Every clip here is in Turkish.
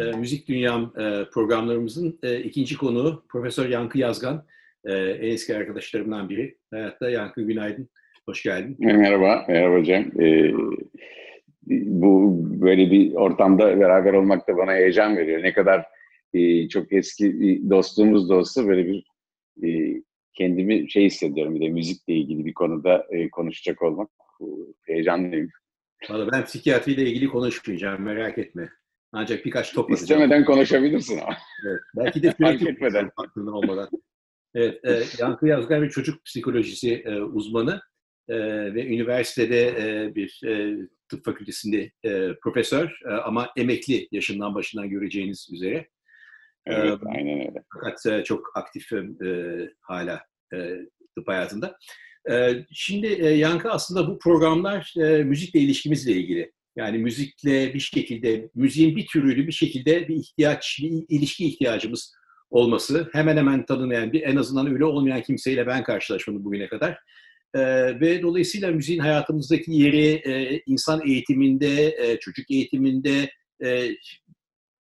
e, Müzik Dünyam e, programlarımızın e, ikinci konuğu Profesör Yankı Yazgan. E, en eski arkadaşlarımdan biri. Hayatta Yankı günaydın, hoş geldin. Merhaba, merhaba Cem. Ee, bu böyle bir ortamda beraber olmak da bana heyecan veriyor. Ne kadar e, çok eski bir dostluğumuz da olsa böyle bir e, kendimi şey hissediyorum bir de müzikle ilgili bir konuda e, konuşacak olmak heyecanlıyım. Valla ben psikiyatriyle ilgili konuşmayacağım merak etme. Ancak birkaç top atacağım. İstemeden konuşabilirsin ama. Evet, belki de sürekli etmeden. Aklında olmadan. Evet, e, Yankı Yazgar bir çocuk psikolojisi e, uzmanı e, ve üniversitede e, bir e, tıp fakültesinde e, profesör e, ama emekli yaşından başından göreceğiniz üzere. Evet, e, aynen öyle. Fakat e, çok aktif e, hala e, tıp hayatında. E, şimdi e, Yankı aslında bu programlar e, müzikle ilişkimizle ilgili. Yani müzikle bir şekilde, müziğin bir türüyle bir şekilde bir ihtiyaç, bir ilişki ihtiyacımız olması. Hemen hemen tanımayan bir, en azından öyle olmayan kimseyle ben karşılaşmadım bugüne kadar. Ee, ve dolayısıyla müziğin hayatımızdaki yeri e, insan eğitiminde, e, çocuk eğitiminde, e,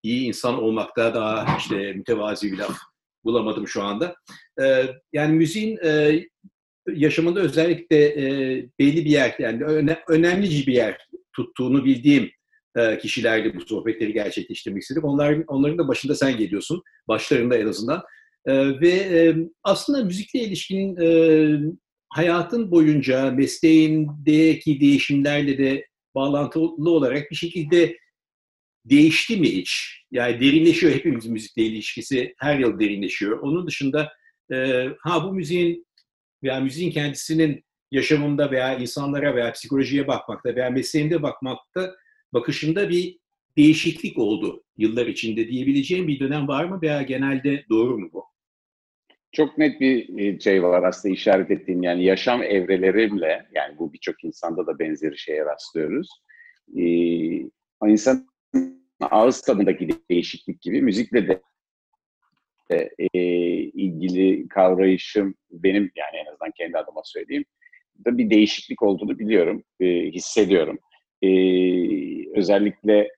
iyi insan olmakta daha işte mütevazi bir laf bulamadım şu anda. E, yani müziğin e, yaşamında özellikle e, belli bir yer, yani öne, önemli bir yer tuttuğunu bildiğim e, kişilerle bu sohbetleri gerçekleştirmek istedim. Onların, onların da başında sen geliyorsun, başlarında en azından. E, ve e, aslında müzikle ilişkin e, hayatın boyunca mesleğindeki değişimlerle de bağlantılı olarak bir şekilde değişti mi hiç? Yani derinleşiyor hepimizin müzikle ilişkisi her yıl derinleşiyor. Onun dışında ha bu müziğin veya müziğin kendisinin yaşamımda veya insanlara veya psikolojiye bakmakta veya mesleğimde bakmakta bakışında bir değişiklik oldu yıllar içinde diyebileceğim bir dönem var mı veya genelde doğru mu bu? Çok net bir e, şey var aslında işaret ettiğin yani yaşam evrelerimle yani bu birçok insanda da benzeri şeye rastlıyoruz. Ee, insan ağız tadındaki değişiklik gibi müzikle de e, ilgili kavrayışım benim yani en azından kendi adıma söyleyeyim da bir değişiklik olduğunu biliyorum, e, hissediyorum. E, özellikle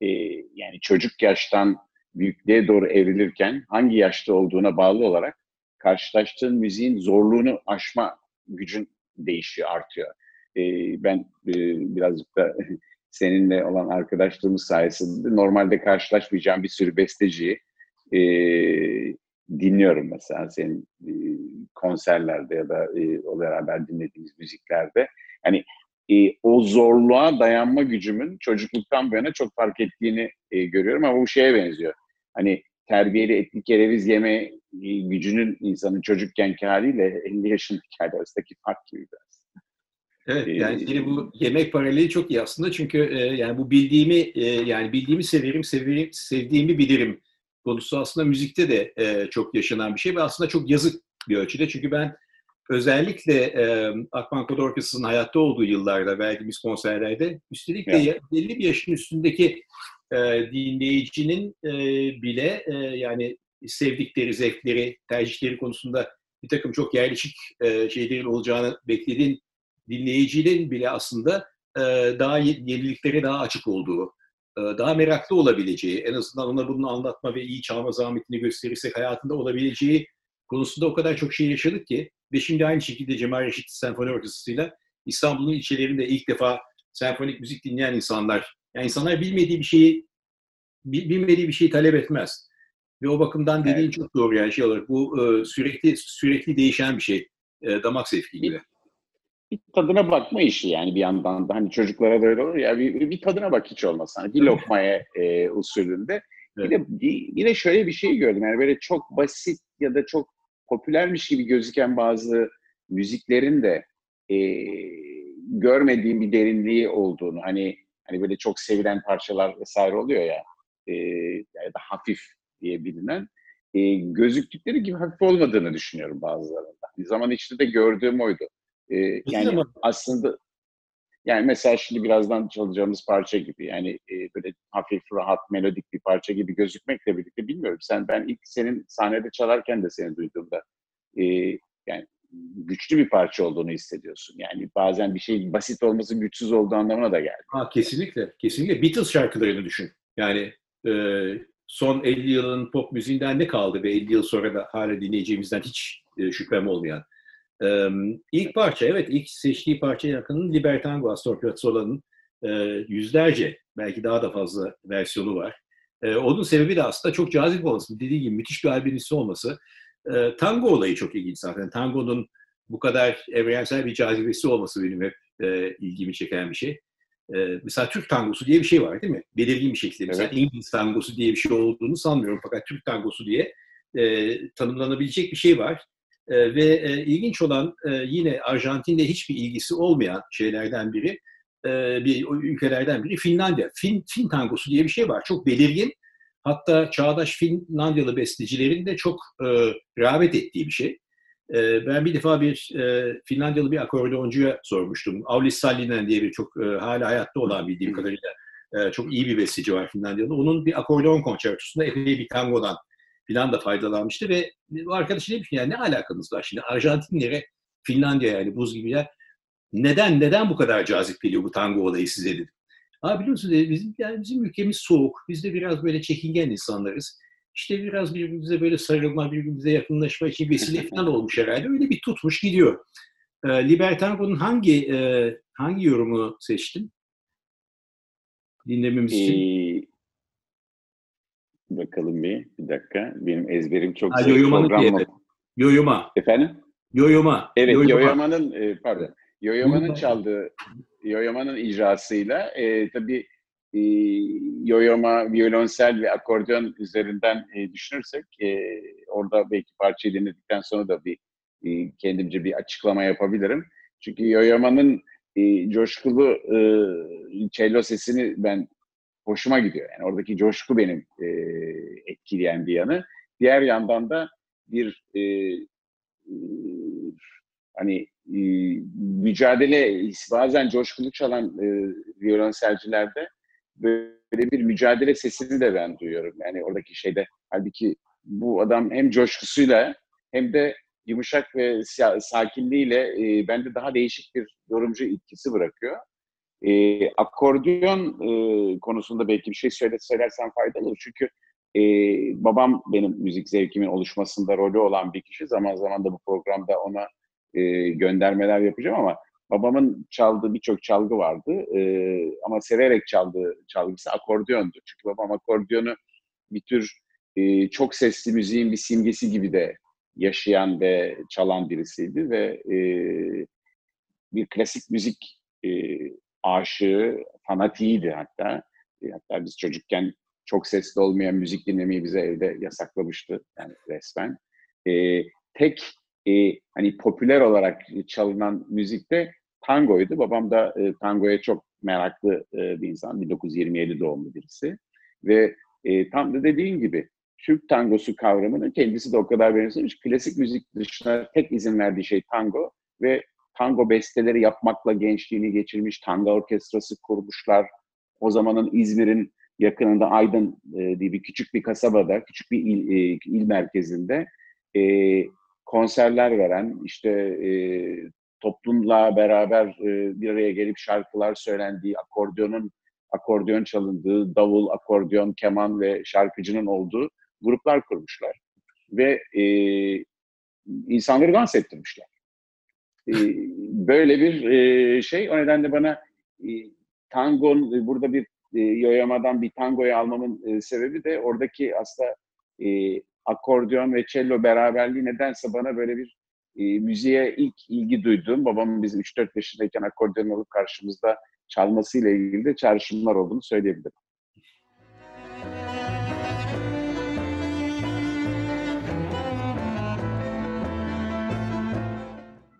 e, yani çocuk yaştan büyüklüğe doğru evrilirken hangi yaşta olduğuna bağlı olarak karşılaştığın müziğin zorluğunu aşma gücün değişiyor, artıyor. E, ben e, birazcık da seninle olan arkadaşlığımız sayesinde normalde karşılaşmayacağım bir sürü besteciyi e, dinliyorum mesela senin e, konserlerde ya da e, o beraber dinlediğimiz müziklerde. Hani e, o zorluğa dayanma gücümün çocukluktan bu yana çok fark ettiğini e, görüyorum ama bu şeye benziyor. Hani terbiyeli etli kereviz yeme e, gücünün insanın çocukkenki haliyle 50 yaşındaki hali arasındaki fark gibi biraz. Evet yani senin bu yemek paraleli çok iyi aslında çünkü e, yani bu bildiğimi e, yani bildiğimi severim, severim, sevdiğimi bilirim konusu aslında müzikte de e, çok yaşanan bir şey ve aslında çok yazık bir ölçüde. Çünkü ben özellikle e, Akman Kod Orkestrası'nın hayatta olduğu yıllarda verdiğimiz konserlerde üstelik de evet. belli bir yaşın üstündeki e, dinleyicinin e, bile e, yani sevdikleri, zevkleri, tercihleri konusunda bir takım çok yerleşik e, şeylerin olacağını beklediğin dinleyicinin bile aslında e, daha yeniliklere daha açık olduğu, daha meraklı olabileceği, en azından ona bunu anlatma ve iyi çalma zahmetini gösterirsek hayatında olabileceği konusunda o kadar çok şey yaşadık ki ve şimdi aynı şekilde Cemal Reşit Senfoni Orkestrası'yla İstanbul'un ilçelerinde ilk defa senfonik müzik dinleyen insanlar, yani insanlar bilmediği bir şeyi bilmediği bir şeyi talep etmez. Ve o bakımdan dediğin evet. çok doğru yani şey olarak bu e, sürekli sürekli değişen bir şey. E, damak zevki gibi bir tadına bakma işi yani bir yandan da hani çocuklara da öyle olur ya bir, bir tadına bak hiç olmasa hani bir lokmaya e, usulünde. Evet. Bir de bir, bir de şöyle bir şey gördüm yani böyle çok basit ya da çok popülermiş gibi gözüken bazı müziklerin de e, görmediğim bir derinliği olduğunu hani hani böyle çok sevilen parçalar vesaire oluyor ya e, ya da hafif diye bilinen e, gözüktükleri gibi hafif olmadığını düşünüyorum bazılarında. Bir zaman içinde de gördüğüm oydu. E, yani aslında yani mesela şimdi birazdan çalacağımız parça gibi yani e, böyle hafif rahat melodik bir parça gibi gözükmekle birlikte bilmiyorum. Sen ben ilk senin sahnede çalarken de seni duyduğumda e, yani güçlü bir parça olduğunu hissediyorsun. Yani bazen bir şey basit olması güçsüz olduğu anlamına da geldi. Ha, kesinlikle. Kesinlikle. Beatles şarkılarını düşün. Yani son 50 yılın pop müziğinden ne kaldı ve 50 yıl sonra da hala dinleyeceğimizden hiç şüphem olmayan. İlk parça, evet ilk seçtiği parça yakının Libertango Astor Piazzolla'nın yüzlerce, belki daha da fazla versiyonu var. Onun sebebi de aslında çok cazip olması. Dediğim gibi müthiş bir albümisi olması. Tango olayı çok ilginç zaten. Tango'nun bu kadar evrensel bir cazibesi olması benim hep ilgimi çeken bir şey. mesela Türk tangosu diye bir şey var değil mi? Belirgin bir şekilde. Mesela evet. İngiliz tangosu diye bir şey olduğunu sanmıyorum. Fakat Türk tangosu diye tanımlanabilecek bir şey var. Ve ilginç olan yine Arjantin'de hiçbir ilgisi olmayan şeylerden biri e, bir ülkelerden biri Finlandiya. Fin, Fin tangosu diye bir şey var. Çok belirgin. Hatta çağdaş Finlandiyalı bestecilerin de çok e, rağbet ettiği bir şey. E, ben bir defa bir e, Finlandiyalı bir akordeoncuya sormuştum. Aulis Sallinen diye bir çok e, hala hayatta olan bildiğim kadarıyla e, çok iyi bir besteci var Finlandiyalı. Onun bir akordeon konçertosunda epey bir tangodan filan da faydalanmıştı ve bu arkadaş demiş ki yani ne alakanız var şimdi Arjantinlere Finlandiya yani buz gibi yer neden neden bu kadar cazip geliyor bu tango olayı size dedim. Ha biliyorsunuz bizim yani bizim ülkemiz soğuk. Biz de biraz böyle çekingen insanlarız. İşte biraz birbirimize böyle sarılma, birbirimize yakınlaşma için vesile falan olmuş herhalde. Öyle bir tutmuş gidiyor. E, Libertango'nun hangi e, hangi yorumu seçtin? Dinlememiz için. Ee, bakalım bir, bir dakika. Benim ezberim çok ha, Yoyoma'nın Yoyoma. Efendim? Yoyoma. Evet, Yoyoma. Yoyoma'nın e, pardon. Yoyoma'nın çaldığı, Yoyoma'nın icrasıyla e, tabii e, Yoyoma, violonsel ve akordeon üzerinden e, düşünürsek e, orada belki parçayı dinledikten sonra da bir e, kendimce bir açıklama yapabilirim. Çünkü Yoyoma'nın e, coşkulu e, cello sesini ben hoşuma gidiyor. Yani oradaki coşku benim e, etkileyen bir yanı. Diğer yandan da bir e, hani e, mücadele bazen coşkulu çalan e, violonselcilerde böyle bir mücadele sesini de ben duyuyorum. Yani oradaki şeyde halbuki bu adam hem coşkusuyla hem de yumuşak ve sakinliğiyle e, bende daha değişik bir yorumcu etkisi bırakıyor. E, akordeon e, konusunda belki bir şey söyle, söylersem faydalı olur. Çünkü e, babam benim müzik zevkimin oluşmasında rolü olan bir kişi. Zaman zaman da bu programda ona e, göndermeler yapacağım ama babamın çaldığı birçok çalgı vardı. E, ama severek çaldığı çalgısı akordeondu. Çünkü babam akordiyonu bir tür e, çok sesli müziğin bir simgesi gibi de yaşayan ve çalan birisiydi ve e, bir klasik müzik e, aşığı, fanatiydi hatta. E, hatta biz çocukken çok sesli olmayan müzik dinlemeyi bize evde yasaklamıştı yani resmen. E, tek e, hani popüler olarak çalınan müzikte tangoydu. Babam da e, tangoya çok meraklı e, bir insan. 1927 doğumlu birisi. Ve e, tam da dediğin gibi Türk tangosu kavramını kendisi de o kadar benimsemiş. Klasik müzik dışında tek izin verdiği şey tango ve tango besteleri yapmakla gençliğini geçirmiş. Tango orkestrası kurmuşlar. O zamanın İzmir'in yakınında Aydın e, diye bir küçük bir kasabada, küçük bir il, e, il merkezinde e, konserler veren, işte e, toplumla beraber e, bir araya gelip şarkılar söylendiği, akordeonun akordeon çalındığı, davul, akordeon, keman ve şarkıcının olduğu gruplar kurmuşlar. Ve e, insanları dans ettirmişler. E, böyle bir e, şey. O nedenle bana e, tangon, burada bir e, yoyamadan bir tangoyu almamın e, sebebi de oradaki aslında e, akordeon ve cello beraberliği nedense bana böyle bir e, müziğe ilk ilgi duyduğum, babamın biz 3-4 yaşındayken akordeon alıp karşımızda çalmasıyla ilgili de çağrışımlar olduğunu söyleyebilirim.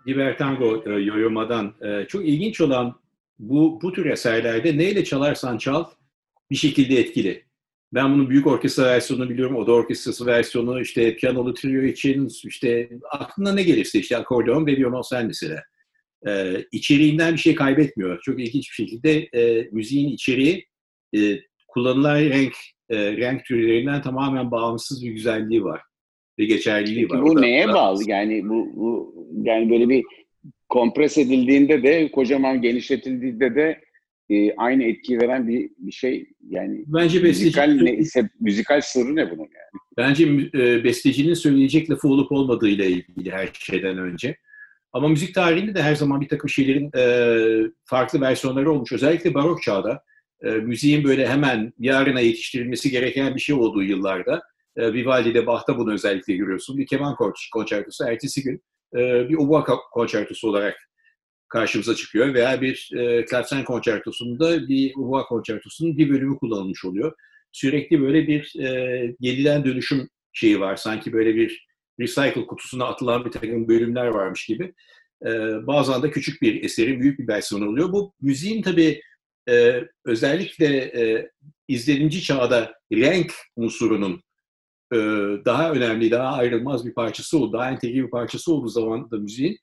Libertango e, Yoyoma'dan e, çok ilginç olan bu bu tür eserlerde neyle çalarsan çal bir şekilde etkili. Ben bunun büyük orkestra versiyonunu biliyorum, oda orkestrası versiyonu, işte piyanolu trio için, işte aklına ne gelirse işte akordeon ve violonsel mesela. Ee, içeriğinden bir şey kaybetmiyor. Çok ilginç bir şekilde e, müziğin içeriği e, kullanılan renk e, renk türlerinden tamamen bağımsız bir güzelliği var ve geçerliliği Peki var. Bu neye bağlı? Yani bu, bu yani böyle bir kompres edildiğinde de kocaman genişletildiğinde de e, aynı etki veren bir, bir şey yani bence müzikal ne ise müzikal sırrı ne bunun yani? Bence e, bestecinin söyleyecek lafı olup olmadığı ile ilgili her şeyden önce. Ama müzik tarihinde de her zaman bir takım şeylerin e, farklı versiyonları olmuş. Özellikle barok çağda e, müziğin böyle hemen yarına yetiştirilmesi gereken bir şey olduğu yıllarda e, Vivaldi'de Bach'ta bunu özellikle görüyorsun. Bir keman konçertosu ertesi gün e, bir oboa konçertosu olarak karşımıza çıkıyor veya bir e, klavsen konçertosunda bir oboa konçertosunun bir bölümü kullanılmış oluyor. Sürekli böyle bir e, yeniden dönüşüm şeyi var. Sanki böyle bir recycle kutusuna atılan bir takım bölümler varmış gibi. E, bazen de küçük bir eserin büyük bir versiyonu oluyor. Bu müziğin tabii e, özellikle e, izlenimci çağda renk unsurunun daha önemli, daha ayrılmaz bir parçası oldu, daha entegre bir parçası olduğu zaman da müziğin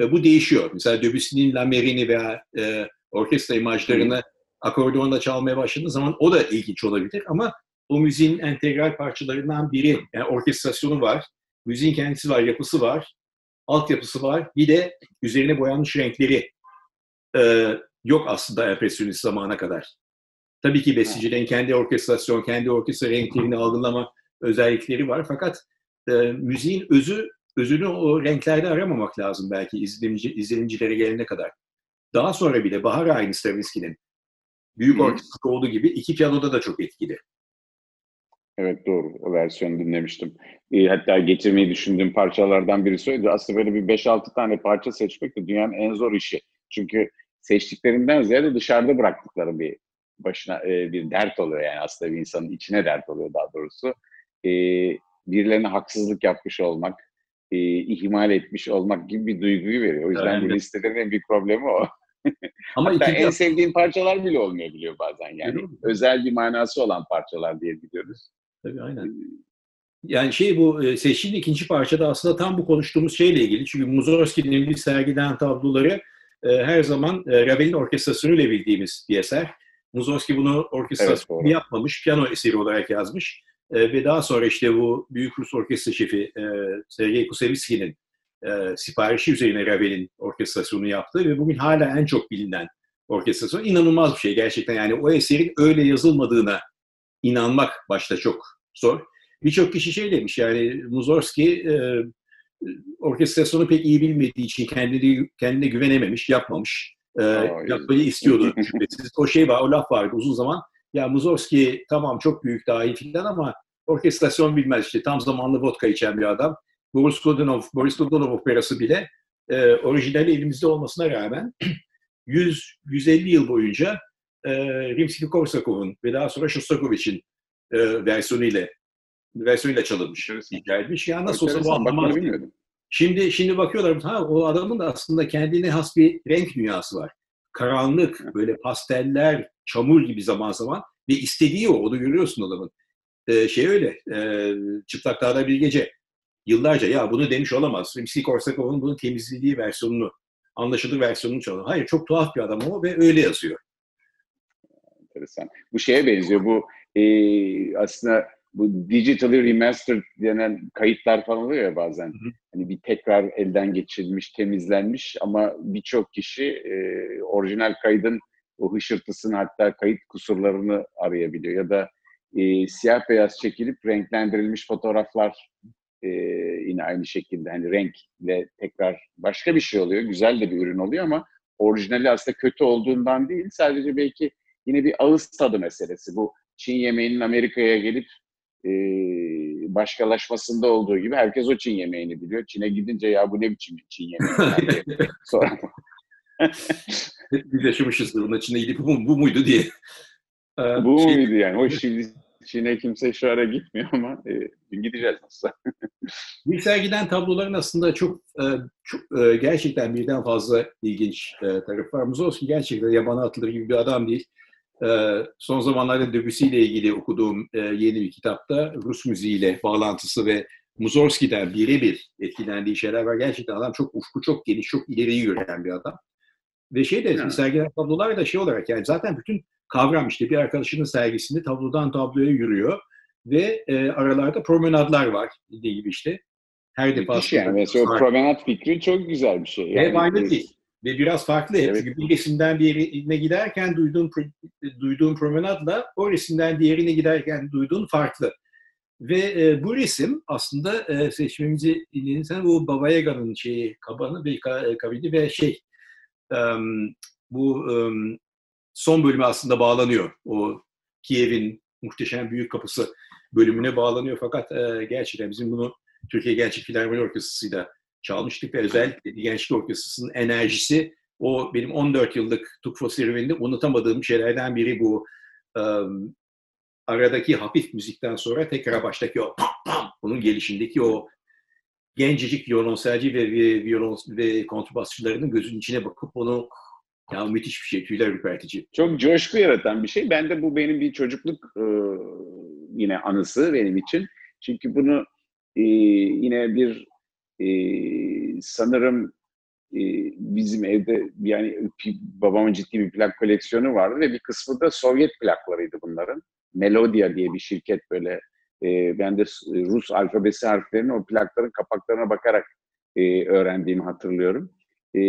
e, bu değişiyor. Mesela Debussy'nin La Merine'i veya e, orkestra imajlarını akordeonla çalmaya başladığı zaman o da ilginç olabilir ama o müziğin entegral parçalarından biri. Yani orkestrasyonu var, müziğin kendisi var, yapısı var, altyapısı var. Bir de üzerine boyanmış renkleri e, yok aslında empresyonist zamana kadar. Tabii ki bestecilerin kendi orkestrasyon, kendi orkestra renklerini algılama özellikleri var. Fakat e, müziğin özü özünü o renklerde aramamak lazım belki izlenimci, izlenimcilere gelene kadar. Daha sonra bile Bahar Ayni Stravinsky'nin büyük orkestra olduğu gibi iki piyanoda da çok etkili. Evet doğru. O versiyonu dinlemiştim. E, hatta getirmeyi düşündüğüm parçalardan birisi oydu. Aslında böyle bir 5-6 tane parça seçmek de dünyanın en zor işi. Çünkü seçtiklerinden ziyade dışarıda bıraktıkları bir başına e, bir dert oluyor yani aslında bir insanın içine dert oluyor daha doğrusu. E, birilerine haksızlık yapmış olmak, e, ihmal etmiş olmak gibi bir duyguyu veriyor. O yüzden evet. bu listelerin en büyük problemi o. Ama Hatta en sevdiğin parçalar bile olmayabiliyor bazen yani. Özel bir manası olan parçalar diye biliyoruz. Tabii aynen. Yani şey bu seçtiğin ikinci parçada aslında tam bu konuştuğumuz şeyle ilgili. Çünkü Mussorgsky'nin bir sergiden tabloları e, her zaman e, Ravel'in orkestrasyonuyla bildiğimiz bir eser. Mussorgsky bunu orkestrasyon evet, yapmamış, piyano eseri olarak yazmış. E, ve daha sonra işte bu Büyük Rus Orkestra Şefi e, Sergei Kusevitsky'nin e, siparişi üzerine Ravel'in orkestrasyonu yaptı ve bugün hala en çok bilinen orkestrasyon. inanılmaz bir şey gerçekten. Yani o eserin öyle yazılmadığına inanmak başta çok zor. Birçok kişi şey demiş yani Mussorgsky e, orkestrasyonu pek iyi bilmediği için kendini, kendine güvenememiş, yapmamış. E, yapmayı istiyordu şüphesiz. O şey var, o laf vardı uzun zaman. Ya Mussorgsky tamam çok büyük dahi filan ama orkestrasyon bilmez işte. Tam zamanlı vodka içen bir adam. Boris Godunov, Boris Godunov operası bile e, orijinali elimizde olmasına rağmen 100 150 yıl boyunca e, Rimsky-Korsakov'un ve daha sonra Shostakovich'in e, versiyonuyla versiyonuyla çalınmış, icra edilmiş. Ya nasıl olsa bu anlamaz. Şimdi şimdi bakıyorlar ha o adamın da aslında kendine has bir renk dünyası var. Karanlık, böyle pasteller, çamur gibi zaman zaman ve istediği o, onu görüyorsun adamın. Ee, şey öyle, e, Çıplak Dağda Bir Gece yıllarca ya bunu demiş olamaz. Rimsky Korsakov'un bunu temizlediği versiyonunu, anlaşılır versiyonunu çalıyor. Hayır çok tuhaf bir adam o ve öyle yazıyor. Enteresan. Bu şeye benziyor. Bu e, aslında bu digitally remastered denen kayıtlar falan oluyor ya bazen. Hı hı. Hani bir tekrar elden geçirilmiş, temizlenmiş ama birçok kişi e, orijinal kaydın o hışırtısını hatta kayıt kusurlarını arayabiliyor. Ya da e, siyah beyaz çekilip renklendirilmiş fotoğraflar e, yine aynı şekilde hani renkle tekrar başka bir şey oluyor. Güzel de bir ürün oluyor ama orijinali aslında kötü olduğundan değil. Sadece belki yine bir ağız tadı meselesi. Bu Çin yemeğinin Amerika'ya gelip e, başkalaşmasında olduğu gibi herkes o Çin yemeğini biliyor. Çin'e gidince ya bu ne biçim Çin yemeği? Sonra Biz yaşamışızdır. Onun Çin'e gidip bu, bu muydu diye. Ee, bu şey... muydu yani? O şimdi Çin'e kimse şu ara gitmiyor ama e, gideceğiz nasıl? bir sergiden tabloların aslında çok, e, çok e, gerçekten birden fazla ilginç e, tarafı var. Mussorgsky gerçekten yabana atılır gibi bir adam değil. Son zamanlarda Debussy ile ilgili okuduğum yeni bir kitapta Rus müziğiyle bağlantısı ve Mussorgsky'den birebir etkilendiği şeyler var. Gerçekten adam çok ufku çok geniş, çok ileriyi gören bir adam. Ve şey de evet. sergiler tablolar da şey olarak yani zaten bütün kavram işte bir arkadaşının sergisinde tablodan tabloya yürüyor ve e, aralarda promenadlar var dediği gibi işte. Her defasında. Yani mesela o promenad fikri çok güzel bir şey. Yani, Hep aynı değil. Ve biraz farklı hep. Evet. Çünkü bir resimden bir yerine giderken duyduğun, duyduğun promenadla o resimden diğerine giderken duyduğun farklı. Ve e, bu resim aslında e, seçmemizi dinlediysen bu Baba Yaga'nın şeyi, kabanı ve kabini ve şey e, bu e, son bölümü aslında bağlanıyor. O Kiev'in muhteşem büyük kapısı bölümüne bağlanıyor. Fakat e, gerçekten bizim bunu Türkiye Gençlik Filarmoni Orkestrası'yla çalmıştık ve özellikle Gençlik Orkestrası'nın enerjisi o benim 14 yıllık Tukfo serüveninde unutamadığım şeylerden biri bu. E, aradaki hafif müzikten sonra tekrar baştaki o pam pam bunun gelişindeki o gencecik violonselci ve violon ve kontrbasçılarının gözünün içine bakıp onu ya müthiş bir şey, tüyler ürpertici. Çok coşku yaratan bir şey. Ben de bu benim bir çocukluk e, yine anısı benim için. Çünkü bunu e, yine bir e, sanırım e, bizim evde yani babamın ciddi bir plak koleksiyonu vardı ve bir kısmı da Sovyet plaklarıydı bunların. Melodia diye bir şirket böyle e, ben de Rus alfabesi harflerini o plakların kapaklarına bakarak e, öğrendiğimi hatırlıyorum. E,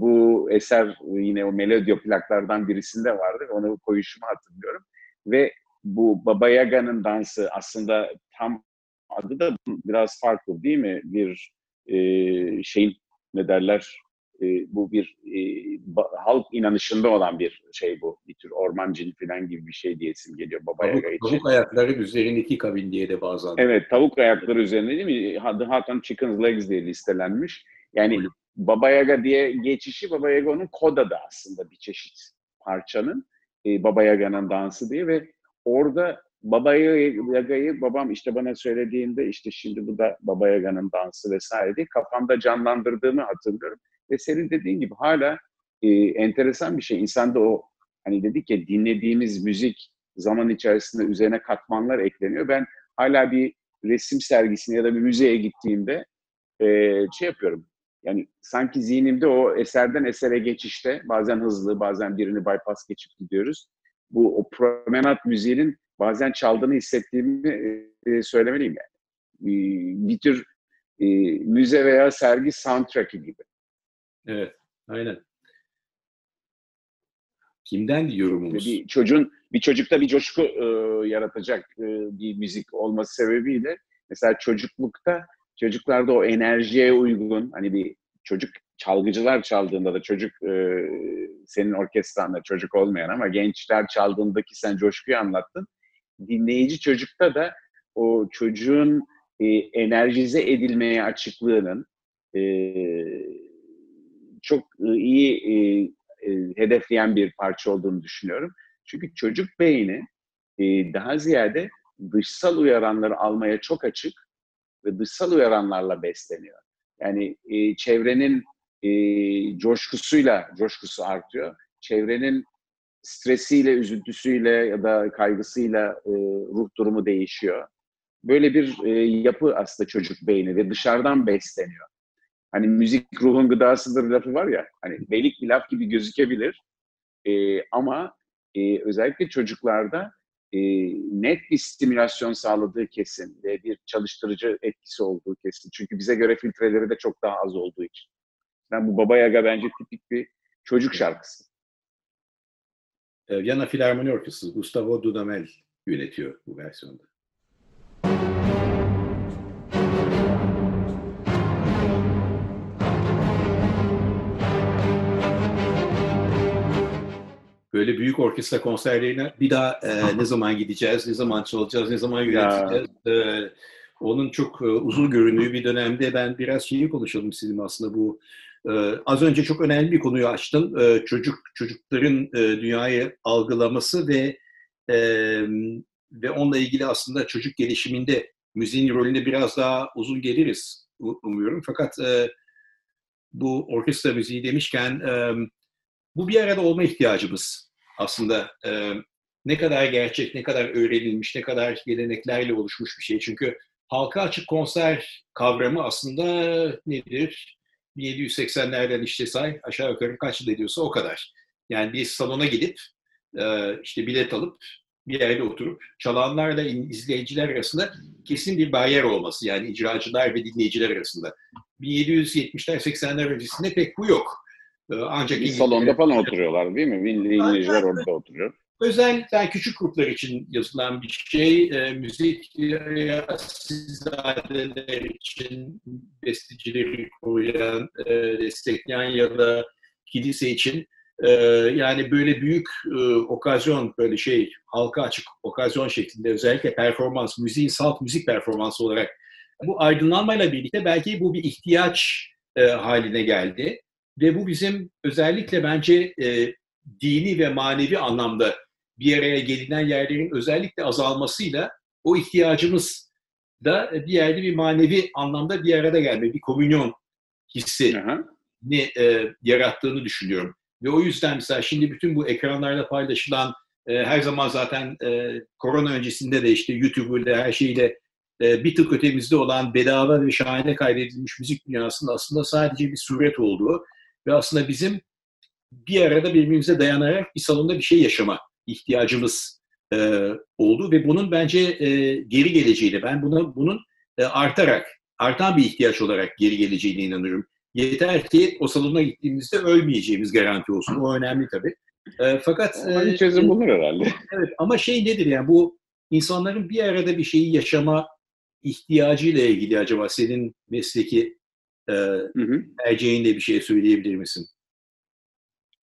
bu eser yine o Melodia plaklardan birisinde vardı onu koyuşumu hatırlıyorum. Ve bu Baba Yaga'nın dansı aslında tam adı da biraz farklı değil mi? Bir e, şeyin ne derler e, bu bir e, halk inanışında olan bir şey bu. Bir tür orman cin falan gibi bir şey diye isim geliyor Baba Yaga için. Tavuk ayakları üzerindeki kabin diye de bazen. Evet tavuk ayakları üzerinde değil mi? Hatta Chicken's Legs diye listelenmiş. Yani Öyle. Baba Yaga diye geçişi Baba Yaga'nın koda da aslında bir çeşit parçanın. E, Baba Yaga'nın dansı diye ve orada Baba Yaga'yı babam işte bana söylediğinde işte şimdi bu da Baba Yaga'nın dansı vesaire diye kafamda canlandırdığımı hatırlıyorum. Ve senin dediğin gibi hala e, enteresan bir şey. İnsanda o hani dedik ya dinlediğimiz müzik zaman içerisinde üzerine katmanlar ekleniyor. Ben hala bir resim sergisine ya da bir müzeye gittiğimde e, şey yapıyorum. Yani sanki zihnimde o eserden esere geçişte bazen hızlı bazen birini bypass geçip gidiyoruz. Bu o promenat müziğinin bazen çaldığını hissettiğimi e, söylemeliyim yani. E, bir tür e, müze veya sergi soundtrack'i gibi. Evet, aynen. Kimden yorumumuz? Bir çocuğun bir çocukta bir coşku e, yaratacak e, bir müzik olması sebebiyle mesela çocuklukta çocuklarda o enerjiye uygun hani bir çocuk çalgıcılar çaldığında da çocuk e, senin orkestranda çocuk olmayan ama gençler çaldığındaki sen coşkuyu anlattın. Dinleyici çocukta da o çocuğun e, enerjize edilmeye açıklığının e, çok e, iyi e, e, hedefleyen bir parça olduğunu düşünüyorum. Çünkü çocuk beyni e, daha ziyade dışsal uyaranları almaya çok açık ve dışsal uyaranlarla besleniyor. Yani e, çevrenin e, coşkusuyla coşkusu artıyor. Çevrenin stresiyle, üzüntüsüyle ya da kaygısıyla e, ruh durumu değişiyor. Böyle bir e, yapı aslında çocuk beyni ve dışarıdan besleniyor. Hani müzik ruhun gıdasıdır lafı var ya, hani belik bir laf gibi gözükebilir. E, ama e, özellikle çocuklarda e, net bir stimülasyon sağladığı kesin ve bir çalıştırıcı etkisi olduğu kesin. Çünkü bize göre filtreleri de çok daha az olduğu için. Yani bu Baba Yaga bence tipik bir çocuk şarkısı. Viyana Filarmoni Orkestrası Gustavo Dudamel yönetiyor bu versiyonda. böyle büyük orkestra konserlerine bir daha e, ne zaman gideceğiz, ne zaman çalacağız, ne zaman yöneteceğiz. E, onun çok e, uzun göründüğü bir dönemde ben biraz şeyi konuşalım sizin aslında bu. E, az önce çok önemli bir konuyu açtın. E, çocuk çocukların e, dünyayı algılaması ve e, ve onunla ilgili aslında çocuk gelişiminde müziğin rolüne biraz daha uzun geliriz umuyorum. Fakat e, bu orkestra müziği demişken e, bu bir arada olma ihtiyacımız aslında e, ne kadar gerçek, ne kadar öğrenilmiş, ne kadar geleneklerle oluşmuş bir şey. Çünkü halka açık konser kavramı aslında nedir? 780'lerden işte say aşağı yukarı kaç yıl ediyorsa o kadar. Yani bir salona gidip e, işte bilet alıp bir yerde oturup çalanlarla izleyiciler arasında kesin bir bariyer olması. Yani icracılar ve dinleyiciler arasında. 1770'ler 80'ler öncesinde pek bu yok. E, ancak bir salonda falan oturuyorlar değil mi? Dinleyiciler orada oturuyor. Özellikle küçük gruplar için yazılan bir şey. E, müzik sizler için bestecileri koruyan, e, destekleyen ya da kilise için e, yani böyle büyük e, okazyon böyle şey halka açık okazyon şeklinde özellikle performans, müziğin salt müzik performansı olarak bu aydınlanmayla birlikte belki bu bir ihtiyaç e, haline geldi. Ve bu bizim özellikle bence e, dini ve manevi anlamda bir araya gelinen yerlerin özellikle azalmasıyla o ihtiyacımız da bir yerde bir manevi anlamda bir arada gelme, bir komünyon hissi ne e, yarattığını düşünüyorum. Ve o yüzden mesela şimdi bütün bu ekranlarda paylaşılan e, her zaman zaten e, korona öncesinde de işte YouTube'da her şeyle e, bir tık ötemizde olan bedava ve şahane kaydedilmiş müzik dünyasında aslında sadece bir suret olduğu ve aslında bizim bir arada birbirimize dayanarak bir salonda bir şey yaşama ihtiyacımız e, oldu ve bunun bence e, geri geleceğiyle ben buna bunun e, artarak artan bir ihtiyaç olarak geri geleceğine inanıyorum. Yeter ki o salona gittiğimizde ölmeyeceğimiz garanti olsun. O önemli tabii. E, fakat e, çözüm bulur herhalde. Evet ama şey nedir yani bu insanların bir arada bir şeyi yaşama ihtiyacıyla ilgili acaba senin mesleki e, hı hı. tercihinle bir şey söyleyebilir misin?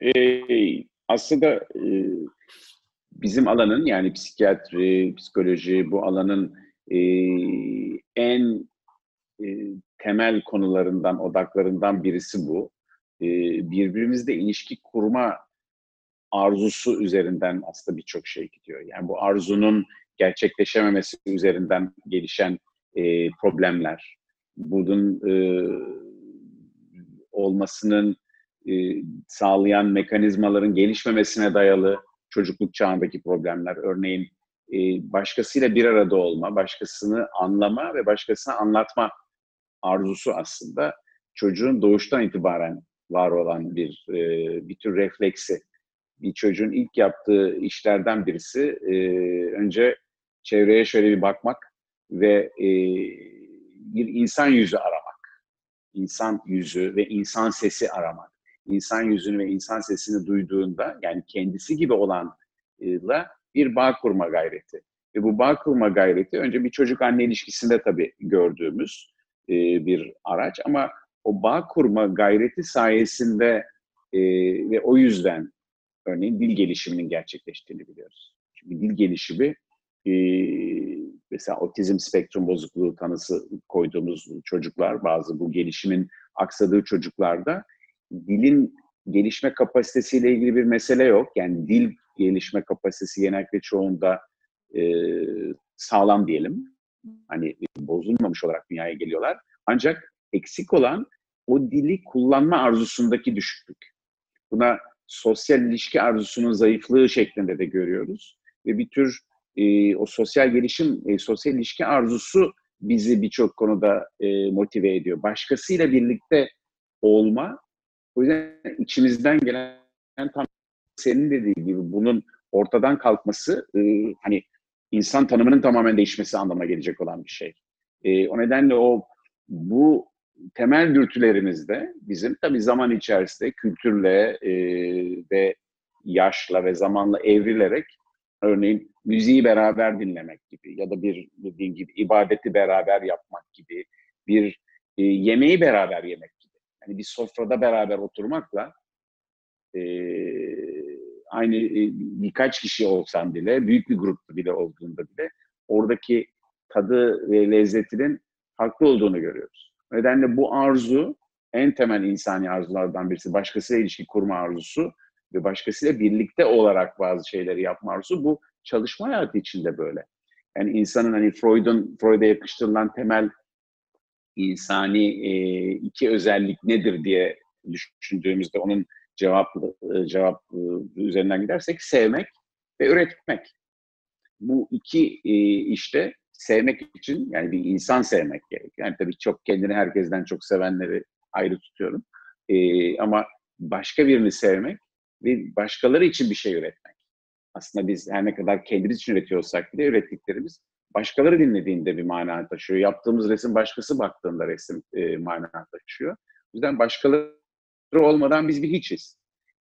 Ee, aslında e, bizim alanın yani psikiyatri, psikoloji bu alanın e, en e, temel konularından, odaklarından birisi bu. E, birbirimizle ilişki kurma arzusu üzerinden aslında birçok şey gidiyor. Yani bu arzunun gerçekleşememesi üzerinden gelişen e, problemler, bunun e, olmasının e, sağlayan mekanizmaların gelişmemesine dayalı çocukluk çağındaki problemler. Örneğin e, başkasıyla bir arada olma, başkasını anlama ve başkasına anlatma arzusu aslında çocuğun doğuştan itibaren var olan bir e, bir tür refleksi. Bir çocuğun ilk yaptığı işlerden birisi önce çevreye şöyle bir bakmak ve bir insan yüzü aramak. İnsan yüzü ve insan sesi aramak. İnsan yüzünü ve insan sesini duyduğunda yani kendisi gibi olanla bir bağ kurma gayreti. Ve bu bağ kurma gayreti önce bir çocuk anne ilişkisinde tabii gördüğümüz e, bir araç ama o bağ kurma gayreti sayesinde e, ve o yüzden örneğin dil gelişiminin gerçekleştiğini biliyoruz. Çünkü dil gelişimi e, mesela otizm spektrum bozukluğu tanısı koyduğumuz çocuklar bazı bu gelişimin aksadığı çocuklarda dilin gelişme kapasitesiyle ilgili bir mesele yok. Yani dil gelişme kapasitesi genellikle çoğunda e, sağlam diyelim. Hani bozulmamış olarak dünyaya geliyorlar. Ancak eksik olan o dili kullanma arzusundaki düşüklük. Buna sosyal ilişki arzusunun zayıflığı şeklinde de görüyoruz. Ve bir tür e, o sosyal gelişim, e, sosyal ilişki arzusu bizi birçok konuda e, motive ediyor. Başkasıyla birlikte olma, o yüzden içimizden gelen tam senin dediği gibi bunun ortadan kalkması e, hani insan tanımının tamamen değişmesi anlamına gelecek olan bir şey. E, o nedenle o bu temel dürtülerimizde bizim tabii zaman içerisinde kültürle e, ve yaşla ve zamanla evrilerek örneğin müziği beraber dinlemek gibi ya da bir dediğim gibi ibadeti beraber yapmak gibi bir e, yemeği beraber yemek. Yani bir sofrada beraber oturmakla e, aynı e, birkaç kişi olsan bile, büyük bir grup bile olduğunda bile oradaki tadı ve lezzetinin farklı olduğunu görüyoruz. O nedenle bu arzu en temel insani arzulardan birisi. Başkasıyla ilişki kurma arzusu ve başkasıyla birlikte olarak bazı şeyleri yapma arzusu. Bu çalışma hayatı içinde böyle. Yani insanın hani Freud'un Freud'a yakıştırılan temel insani e, iki özellik nedir diye düşündüğümüzde onun cevap e, cevap e, üzerinden gidersek sevmek ve üretmek. Bu iki e, işte sevmek için yani bir insan sevmek gerekiyor. Yani tabii çok kendini herkesten çok sevenleri ayrı tutuyorum. ama başka birini sevmek ve başkaları için bir şey üretmek. Aslında biz her ne kadar kendimiz için üretiyorsak bile ürettiklerimiz başkaları dinlediğinde bir mana taşıyor. Yaptığımız resim başkası baktığında resim e, mana taşıyor. O yüzden başkaları olmadan biz bir hiçiz.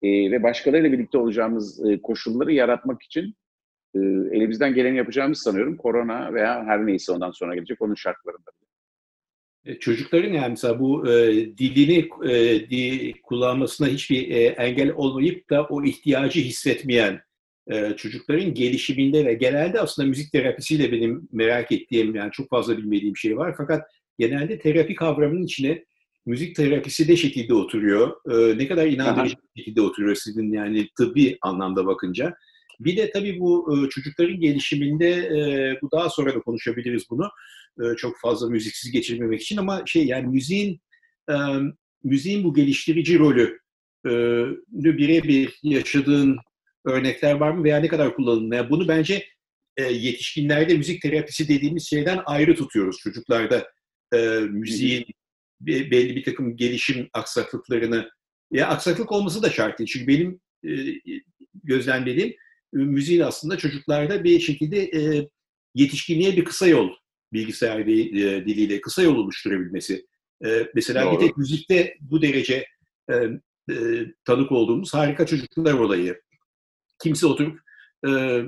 E, ve başkalarıyla birlikte olacağımız e, koşulları yaratmak için e, elimizden geleni yapacağımızı sanıyorum. Korona veya her neyse ondan sonra gelecek onun şartlarında. E, çocukların yani mesela bu e, dilini e, di, kullanmasına hiçbir e, engel olmayıp da o ihtiyacı hissetmeyen e, çocukların gelişiminde ve genelde aslında müzik terapisiyle benim merak ettiğim yani çok fazla bilmediğim şey var. Fakat genelde terapi kavramının içine müzik terapisi de şekilde oturuyor. E, ne kadar inandırıcı bir şekilde oturuyor sizin yani tıbbi anlamda bakınca. Bir de tabii bu e, çocukların gelişiminde e, bu daha sonra da konuşabiliriz bunu. E, çok fazla müziksiz geçirmemek için ama şey yani müziğin müziğin bu geliştirici rolü birebir yaşadığın örnekler var mı veya ne kadar kullanılıyor? Yani bunu bence yetişkinlerde müzik terapisi dediğimiz şeyden ayrı tutuyoruz. Çocuklarda müziğin belli bir takım gelişim aksaklıklarını ya aksaklık olması da şart değil. Çünkü benim gözlemlediğim müziğin aslında çocuklarda bir şekilde e, yetişkinliğe bir kısa yol bilgisayar e, diliyle kısa yol oluşturabilmesi. E, mesela Doğru. bir tek müzikte bu derece e, e, tanık olduğumuz harika çocuklar olayı. Kimse oturup e,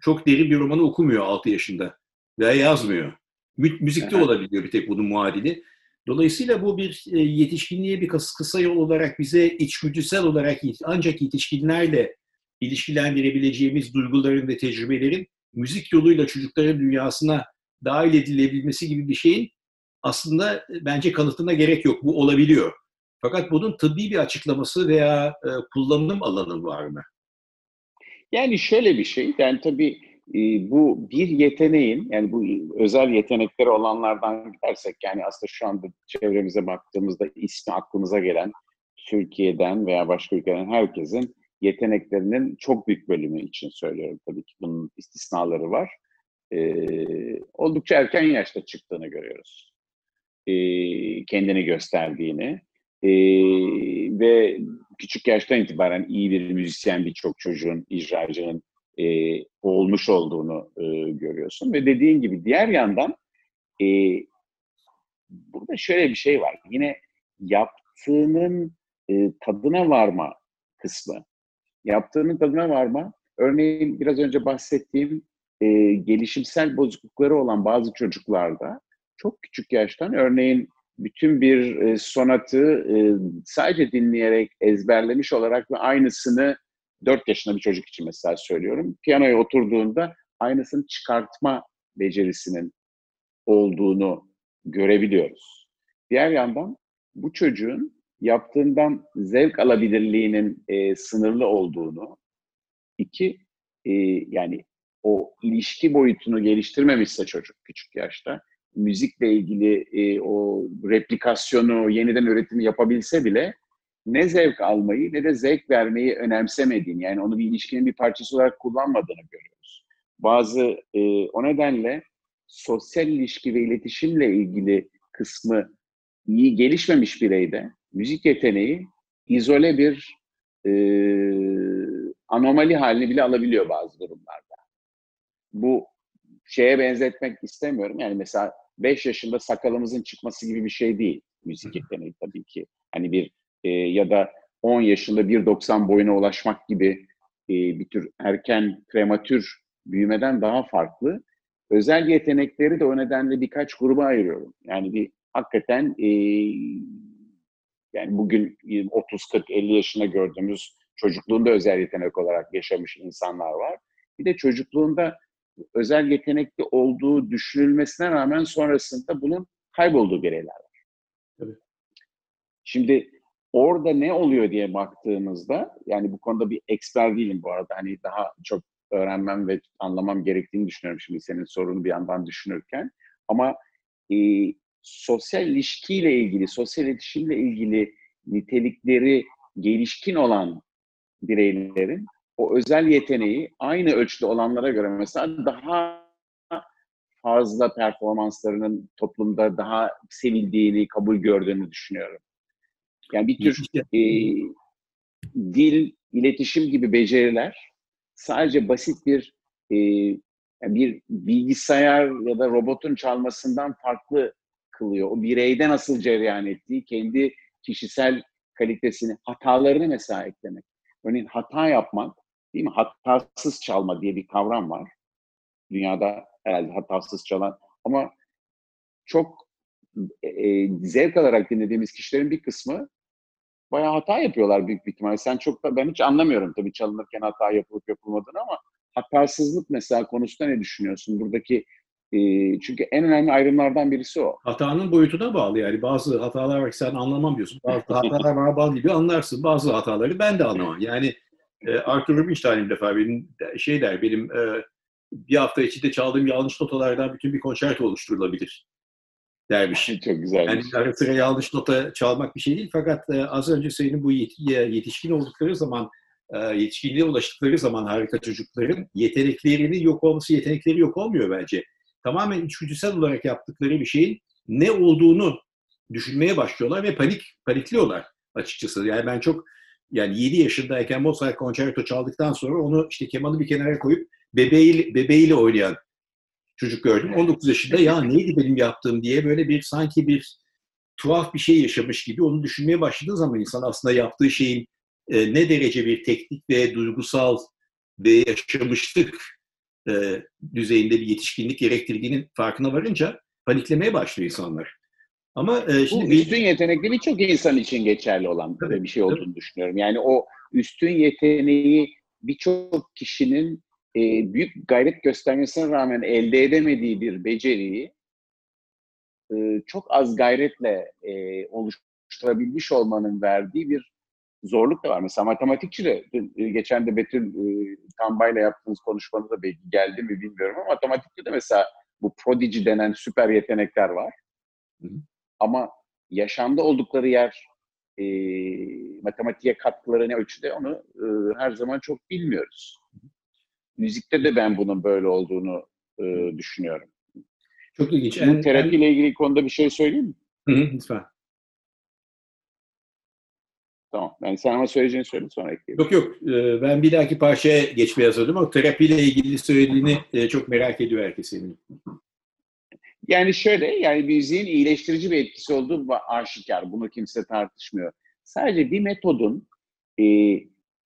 çok derin bir romanı okumuyor 6 yaşında veya yazmıyor. Mü, müzikte olabiliyor bir tek bunun muadili. Dolayısıyla bu bir e, yetişkinliğe bir kısa yol olarak bize içgüdüsel olarak ancak yetişkinlerle ilişkilendirebileceğimiz duyguların ve tecrübelerin müzik yoluyla çocukların dünyasına dahil edilebilmesi gibi bir şeyin aslında bence kanıtına gerek yok. Bu olabiliyor. Fakat bunun tıbbi bir açıklaması veya e, kullanım alanı var mı? Yani şöyle bir şey, yani tabii e, bu bir yeteneğin, yani bu özel yetenekleri olanlardan gidersek, yani aslında şu anda çevremize baktığımızda ismi aklımıza gelen Türkiye'den veya başka ülkeden herkesin yeteneklerinin çok büyük bölümü için söylüyorum tabii ki bunun istisnaları var. Ee, oldukça erken yaşta çıktığını görüyoruz. Ee, kendini gösterdiğini ee, ve küçük yaştan itibaren iyi bir müzisyen birçok çocuğun, icracının e, olmuş olduğunu e, görüyorsun. Ve dediğin gibi diğer yandan e, burada şöyle bir şey var. Yine yaptığının e, tadına varma kısmı yaptığının tadına varma. Örneğin biraz önce bahsettiğim e, gelişimsel bozuklukları olan bazı çocuklarda çok küçük yaştan örneğin bütün bir e, sonatı e, sadece dinleyerek, ezberlemiş olarak ve aynısını 4 yaşında bir çocuk için mesela söylüyorum. Piyanoya oturduğunda aynısını çıkartma becerisinin olduğunu görebiliyoruz. Diğer yandan bu çocuğun yaptığından zevk alabilirliğinin e, sınırlı olduğunu, iki, e, yani o ilişki boyutunu geliştirmemişse çocuk küçük yaşta, müzikle ilgili e, o replikasyonu, yeniden üretimi yapabilse bile ne zevk almayı ne de zevk vermeyi önemsemediğini, yani onu bir ilişkinin bir parçası olarak kullanmadığını görüyoruz. Bazı e, o nedenle sosyal ilişki ve iletişimle ilgili kısmı iyi gelişmemiş bireyde müzik yeteneği izole bir e, anomali halini bile alabiliyor bazı durumlarda. Bu şeye benzetmek istemiyorum. Yani mesela 5 yaşında sakalımızın çıkması gibi bir şey değil müzik yeteneği tabii ki. Hani bir e, ya da 10 yaşında 1.90 boyuna ulaşmak gibi e, bir tür erken prematür büyümeden daha farklı. Özel yetenekleri de o nedenle birkaç gruba ayırıyorum. Yani bir hakikaten e, yani bugün 30, 40, 50 yaşında gördüğümüz çocukluğunda özel yetenek olarak yaşamış insanlar var. Bir de çocukluğunda özel yetenekli olduğu düşünülmesine rağmen sonrasında bunun kaybolduğu bireyler var. Evet. Şimdi orada ne oluyor diye baktığımızda, yani bu konuda bir eksper değilim bu arada. Hani daha çok öğrenmem ve anlamam gerektiğini düşünüyorum şimdi senin sorunu bir yandan düşünürken. Ama e, sosyal ilişkiyle ilgili, sosyal iletişimle ilgili nitelikleri gelişkin olan bireylerin o özel yeteneği aynı ölçüde olanlara göre mesela daha fazla performanslarının toplumda daha sevildiğini, kabul gördüğünü düşünüyorum. Yani bir tür e, dil, iletişim gibi beceriler sadece basit bir e, bir bilgisayar ya da robotun çalmasından farklı kılıyor. O bireyde nasıl cereyan ettiği, kendi kişisel kalitesini, hatalarını mesela eklemek. Örneğin hata yapmak, değil mi? Hatasız çalma diye bir kavram var. Dünyada herhalde hatasız çalan ama çok e, e, zevk alarak dinlediğimiz kişilerin bir kısmı bayağı hata yapıyorlar büyük bir ihtimalle. Sen çok da ben hiç anlamıyorum tabii çalınırken hata yapılıp yapılmadığını ama hatasızlık mesela konusunda ne düşünüyorsun? Buradaki e, çünkü en önemli ayrımlardan birisi o. Hatanın boyutuna bağlı yani. Bazı hatalar var ki sen anlamam diyorsun. Bazı hatalar bana bağlı gibi anlarsın. Bazı hataları ben de anlamam. Yani e, Arthur Rubinstein bir defa benim şey der, benim e, bir hafta içinde çaldığım yanlış notalardan bütün bir konçerto oluşturulabilir dermiş. Çok güzel. Yani ara sıra yanlış nota çalmak bir şey değil fakat e, az önce senin bu yetişkin oldukları zaman e, yetişkinliğe ulaştıkları zaman harika çocukların yeteneklerinin yok olması yetenekleri yok olmuyor bence. Tamamen içgüdüsel olarak yaptıkları bir şeyin ne olduğunu düşünmeye başlıyorlar ve panik panikliyorlar açıkçası. Yani ben çok yani 7 yaşındayken Mozart konçerto çaldıktan sonra onu işte kemanı bir kenara koyup bebeğiyle, bebeğiyle oynayan çocuk gördüm. 19 yaşında ya neydi benim yaptığım diye böyle bir sanki bir tuhaf bir şey yaşamış gibi onu düşünmeye başladığı zaman insan aslında yaptığı şeyin e, ne derece bir teknik ve duygusal ve yaşamışlık e, düzeyinde bir yetişkinlik gerektirdiğinin farkına varınca paniklemeye başlıyor insanlar. Ama e, şimdi Bu üstün yetenekli birçok insan için geçerli olan tabii, bir şey olduğunu tabii. düşünüyorum. Yani o üstün yeteneği birçok kişinin e, büyük gayret göstermesine rağmen elde edemediği bir beceriyi e, çok az gayretle e, oluşturabilmiş olmanın verdiği bir zorluk da var. Mesela matematikçi de e, geçen de Betül e, Tambay'la yaptığınız konuşmada belki geldi mi bilmiyorum ama matematikte de mesela bu prodigy denen süper yetenekler var. Hı hı. Ama yaşamda oldukları yer e, matematiğe katkıları ne ölçüde onu e, her zaman çok bilmiyoruz. Müzikte de ben bunun böyle olduğunu e, düşünüyorum. Çok ilginç. Bu terapiyle ilgili konuda bir şey söyleyeyim mi? Hı hı, lütfen. Tamam. Yani sen ama söyleyeceğini söyle sonra ekleyeyim. Yok yok. Ee, ben bir dahaki parçaya geçmeye hazırladım ama terapiyle ilgili söylediğini e, çok merak ediyor herkes eminim. Yani şöyle, yani müziğin iyileştirici bir etkisi olduğu aşikar. Bunu kimse tartışmıyor. Sadece bir metodun e,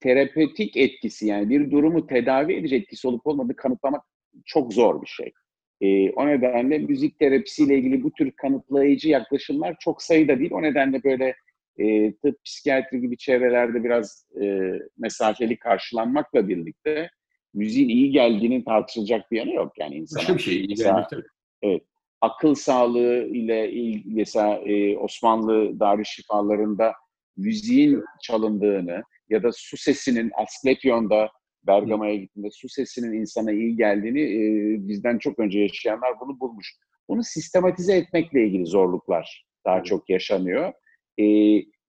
terapötik etkisi yani bir durumu tedavi edici etkisi olup olmadığı kanıtlamak çok zor bir şey. E, o nedenle müzik terapisiyle ilgili bu tür kanıtlayıcı yaklaşımlar çok sayıda değil. O nedenle böyle e, tıp, psikiyatri gibi çevrelerde biraz e, mesafeli karşılanmakla birlikte müziğin iyi geldiğinin tartışılacak bir yanı yok. Yani insana, Başka bir şey iyi gelmek tabii. Evet. Akıl sağlığı ile ilgili mesela e, Osmanlı Darüşşifalarında müziğin çalındığını ya da su sesinin Asklepion'da Bergama'ya gittiğinde su sesinin insana iyi geldiğini e, bizden çok önce yaşayanlar bunu bulmuş. Bunu sistematize etmekle ilgili zorluklar daha çok yaşanıyor e,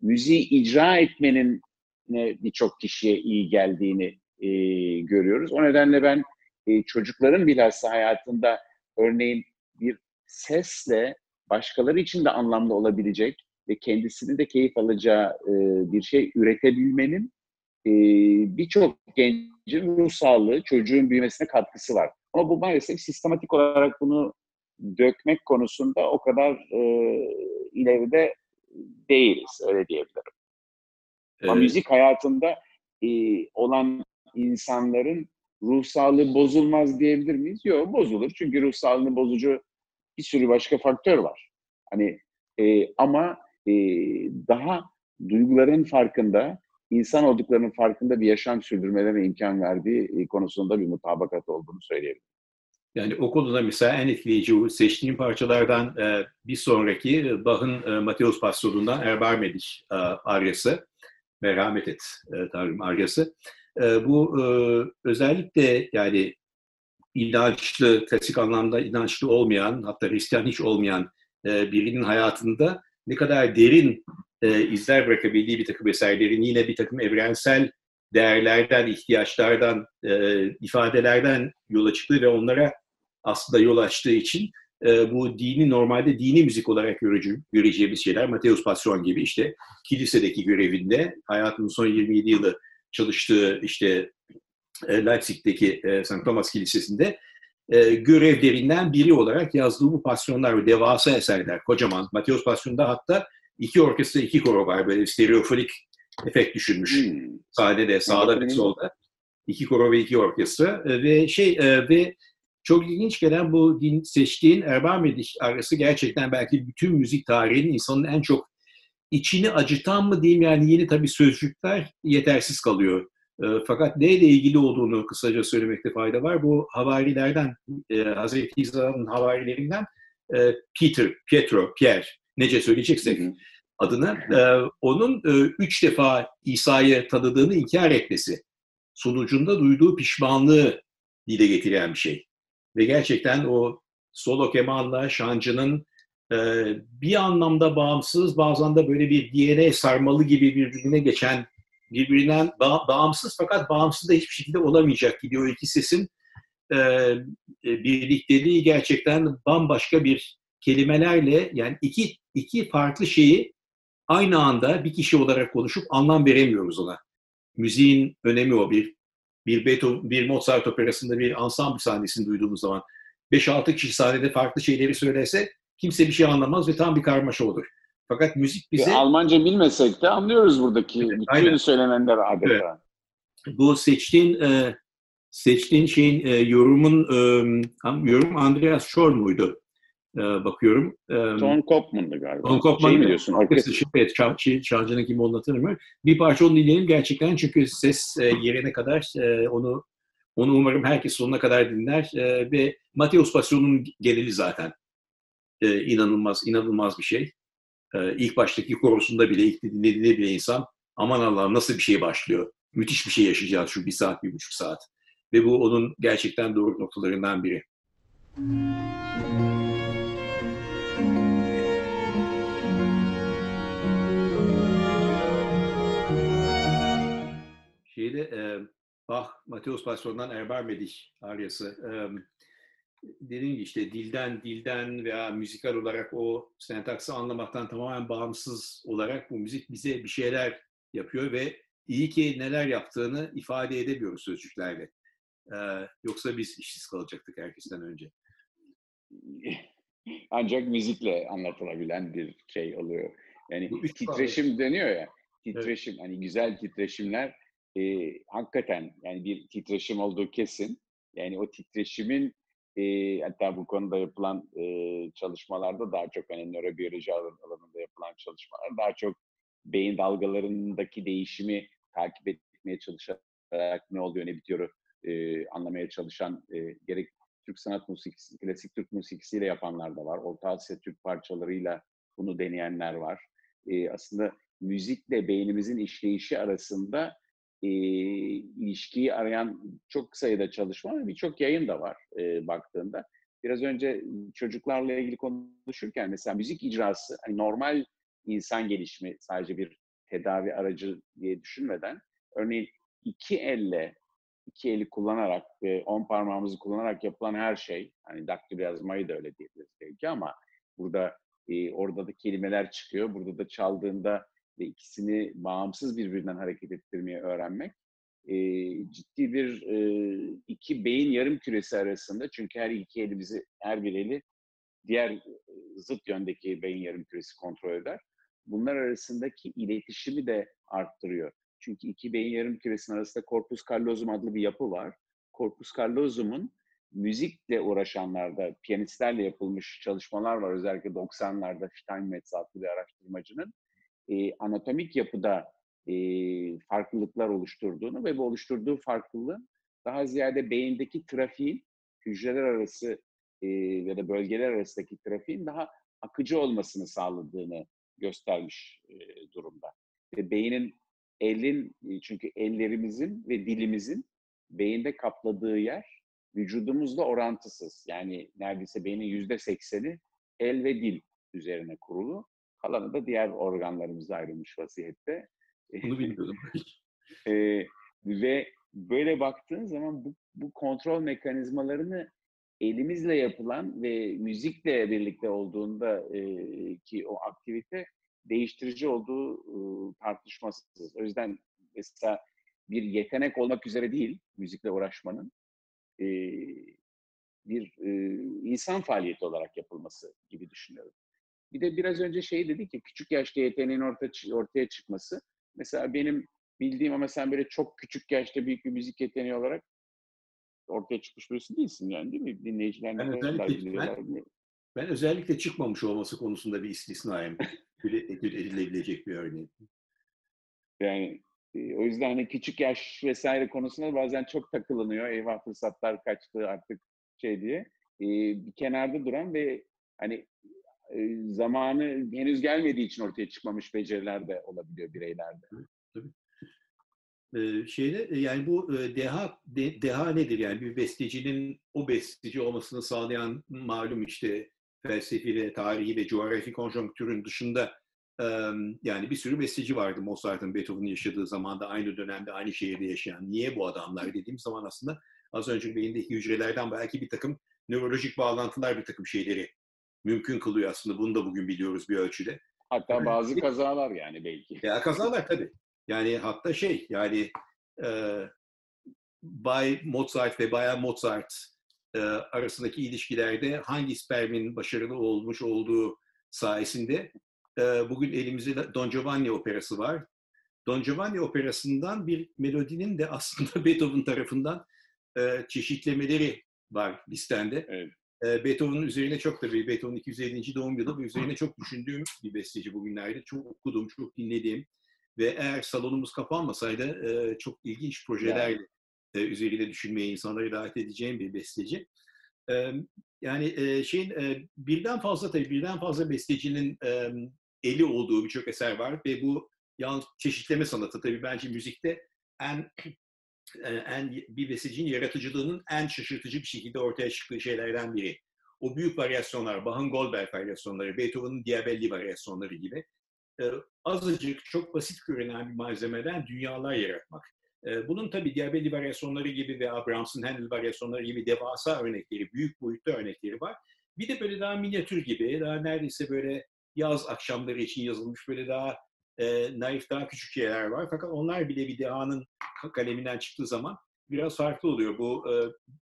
müziği icra etmenin birçok kişiye iyi geldiğini e, görüyoruz. O nedenle ben e, çocukların bilhassa hayatında örneğin bir sesle başkaları için de anlamlı olabilecek ve kendisini de keyif alacağı e, bir şey üretebilmenin e, birçok gencin ruh sağlığı, çocuğun büyümesine katkısı var. Ama bu maalesef sistematik olarak bunu dökmek konusunda o kadar e, ileride değiliz, öyle diyebilirim. Evet. Ama müzik hayatında e, olan insanların ruh sağlığı bozulmaz diyebilir miyiz? Yok, bozulur. Çünkü ruh sağlığını bozucu bir sürü başka faktör var. Hani e, ama e, daha duyguların farkında, insan olduklarının farkında bir yaşam sürdürmelerine imkan verdiği e, konusunda bir mutabakat olduğunu söyleyebilirim. Yani o konuda mesela en etkileyici seçtiğim parçalardan e, bir sonraki Bach'ın e, Mateus Pastor'undan Erbarmedic e, aryası, merhamet et e, Tanrım aryası. E, bu e, özellikle yani inançlı, klasik anlamda inançlı olmayan, hatta Hristiyan hiç olmayan e, birinin hayatında ne kadar derin e, izler bırakabildiği bir takım eserlerin yine bir takım evrensel değerlerden, ihtiyaçlardan, e, ifadelerden yola çıktığı ve onlara aslında yol açtığı için e, bu dini normalde dini müzik olarak görece, göreceğimiz şeyler Mateus Passion gibi işte kilisedeki görevinde hayatının son 27 yılı çalıştığı işte Leipzig'teki e, St. Thomas Kilisesi'nde e, görevlerinden biri olarak yazdığı bu pasyonlar ve devasa eserler kocaman. Mateus Passion'da hatta iki orkestra, iki koro var. Böyle stereofonik efekt düşünmüş. Hmm. Sahnede, sağda ve solda. İki koro ve iki orkestra. E, ve şey e, ve çok ilginç gelen bu din, seçtiğin Erbar Mediş arası gerçekten belki bütün müzik tarihinin insanın en çok içini acıtan mı diyeyim yani yeni tabii sözcükler yetersiz kalıyor. E, fakat neyle ilgili olduğunu kısaca söylemekte fayda var. Bu havarilerden, e, Hazreti İsa'nın havarilerinden e, Peter, Pietro, Pierre, nece söyleyeceksek adını, e, onun e, üç defa İsa'yı tanıdığını inkar etmesi sonucunda duyduğu pişmanlığı dile getiren bir şey. Ve gerçekten o solo kemanla şancının e, bir anlamda bağımsız, bazen de böyle bir DNA sarmalı gibi birbirine geçen, birbirinden ba- bağımsız fakat bağımsız da hiçbir şekilde olamayacak gibi iki sesin e, e, birlikteliği gerçekten bambaşka bir kelimelerle yani iki iki farklı şeyi aynı anda bir kişi olarak konuşup anlam veremiyoruz ona. Müziğin önemi o bir bir Beethoven, bir Mozart operasında bir ansambl sahnesini duyduğumuz zaman 5-6 kişi sahnede farklı şeyleri söylese kimse bir şey anlamaz ve tam bir karmaşa olur. Fakat müzik bize... Ve Almanca bilmesek de anlıyoruz buradaki evet, bütün aynen. söylenenler adeta. Evet. Bu seçtiğin e, seçtiğin şeyin e, yorumun e, yorum Andreas Scholl muydu? E, bakıyorum. E, Ton Kopman'dı galiba. Ton Kopman şey mi diyorsun? Orkestra. Evet, Şarjı'nın kim olduğunu hatırlamıyorum. Bir parça onu dinleyelim gerçekten çünkü ses e, yerine kadar e, onu onu umarım herkes sonuna kadar dinler e, ve Mateus Passion'un geneli zaten e, inanılmaz inanılmaz bir şey. E, ilk baştaki korusunda bile, ilk dinlediğinde bile insan aman Allah'ım nasıl bir şey başlıyor. Müthiş bir şey yaşayacağız şu bir saat, bir buçuk saat. Ve bu onun gerçekten doğru noktalarından biri. Şeyde e, Bach, Mateus Passion'dan Erbar Medich aryası. E, dediğim gibi işte dilden, dilden veya müzikal olarak o sentaksı anlamaktan tamamen bağımsız olarak bu müzik bize bir şeyler yapıyor ve iyi ki neler yaptığını ifade edemiyoruz sözcüklerle. Ee, yoksa biz işsiz kalacaktık herkesten önce. Ancak müzikle anlatılabilen bir şey oluyor. Yani titreşim var. deniyor ya, titreşim, evet. hani güzel titreşimler e, hakikaten yani bir titreşim olduğu kesin. Yani o titreşimin e, hatta bu konuda yapılan e, çalışmalarda daha çok hani nörobiyoloji alanında yapılan çalışmalar daha çok beyin dalgalarındaki değişimi takip etmeye çalışarak ne oluyor ne bitiyor e, anlamaya çalışan e, gerek Türk sanat musikisi, klasik Türk musikisiyle yapanlar da var. Orta Asya Türk parçalarıyla bunu deneyenler var. E, aslında müzikle beynimizin işleyişi arasında e, ilişkiyi arayan çok sayıda çalışma ve birçok yayın da var e, baktığında. Biraz önce çocuklarla ilgili konuşurken mesela müzik icrası hani normal insan gelişimi sadece bir tedavi aracı diye düşünmeden örneğin iki elle iki eli kullanarak ve on parmağımızı kullanarak yapılan her şey hani daktilo yazmayı da öyle diyebiliriz belki ama burada e, orada da kelimeler çıkıyor. Burada da çaldığında ve ikisini bağımsız birbirinden hareket ettirmeyi öğrenmek e, ciddi bir e, iki beyin yarım küresi arasında çünkü her iki elimizi her bir eli diğer zıt yöndeki beyin yarım küresi kontrol eder. Bunlar arasındaki iletişimi de arttırıyor. Çünkü iki beyin yarım küresinin arasında corpus callosum adlı bir yapı var. Corpus callosum'un müzikle uğraşanlarda, piyanistlerle yapılmış çalışmalar var. Özellikle 90'larda Steinmetz adlı bir araştırmacının e, anatomik yapıda e, farklılıklar oluşturduğunu ve bu oluşturduğu farklılığın daha ziyade beyindeki trafiğin hücreler arası e, ya da bölgeler arasındaki trafiğin daha akıcı olmasını sağladığını göstermiş e, durumda. Ve beynin elin çünkü ellerimizin ve dilimizin beyinde kapladığı yer vücudumuzla orantısız. Yani neredeyse beynin yüzde sekseni el ve dil üzerine kurulu. Kalanı da diğer organlarımıza ayrılmış vaziyette. Bunu bilmiyordum. e, ve böyle baktığın zaman bu, bu kontrol mekanizmalarını elimizle yapılan ve müzikle birlikte olduğunda e, ki o aktivite değiştirici olduğu e, tartışmasız. O yüzden mesela bir yetenek olmak üzere değil müzikle uğraşmanın e, bir e, insan faaliyeti olarak yapılması gibi düşünüyorum. Bir de biraz önce şey dedi ki küçük yaşta yeteneğin orta, ortaya çıkması. Mesela benim bildiğim ama sen böyle çok küçük yaşta büyük bir müzik yeteneği olarak ortaya çıkmış birisi değilsin yani değil mi? Dinleyiciler ben özellikle, ben, ben özellikle çıkmamış olması konusunda bir istisnayım. edilebilecek bir örneği. Yani e, o yüzden hani küçük yaş vesaire konusunda bazen çok takılınıyor. Eyvah fırsatlar kaçtı artık şey diye. E, bir kenarda duran ve hani e, zamanı henüz gelmediği için ortaya çıkmamış beceriler de olabiliyor bireylerde. Tabii. Ee, şeyde yani bu deha de, deha nedir yani bir bestecinin o besteci olmasını sağlayan malum işte felsefi ve tarihi ve coğrafi konjonktürün dışında yani bir sürü besteci vardı Mozart'ın Beethoven'ın yaşadığı zamanda aynı dönemde aynı şehirde yaşayan. Niye bu adamlar dediğim zaman aslında az önce beyindeki hücrelerden belki bir takım nörolojik bağlantılar bir takım şeyleri mümkün kılıyor aslında. Bunu da bugün biliyoruz bir ölçüde. Hatta bazı kazalar yani belki. Ya kazalar tabii. Yani hatta şey yani e, Bay Mozart ve Bayan Mozart e, arasındaki ilişkilerde hangi spermin başarılı olmuş olduğu sayesinde e, bugün elimizde Don Giovanni operası var. Don Giovanni operasından bir melodinin de aslında Beethoven tarafından e, çeşitlemeleri var listende. Evet. E, Beethoven'ın üzerine çok tabii Beethoven'ın 250. doğum yılı ve üzerine çok düşündüğüm bir besteci bugünlerde. Çok okudum, çok dinlediğim ve eğer salonumuz kapanmasaydı e, çok ilginç projeler e, üzerinde düşünmeye insanları davet edeceğim bir besteci. Yani e, şeyin birden fazla tabii birden fazla bestecinin eli olduğu birçok eser var ve bu yalnız çeşitleme sanatı tabii bence müzikte en en bir bestecinin yaratıcılığının en şaşırtıcı bir şekilde ortaya çıktığı şeylerden biri. O büyük varyasyonlar, Bach'ın Goldberg varyasyonları, Beethoven'ın Diabelli varyasyonları gibi e, azıcık çok basit görünen bir malzemeden dünyalar yaratmak. E, bunun tabii Diabelli varyasyonları gibi ve Brahms'ın Handel varyasyonları gibi devasa örnekleri, büyük boyutta örnekleri var. Bir de böyle daha minyatür gibi, daha neredeyse böyle yaz akşamları için yazılmış böyle daha e, naif, daha küçük şeyler var. Fakat onlar bile bir dehanın kaleminden çıktığı zaman biraz farklı oluyor. Bu e,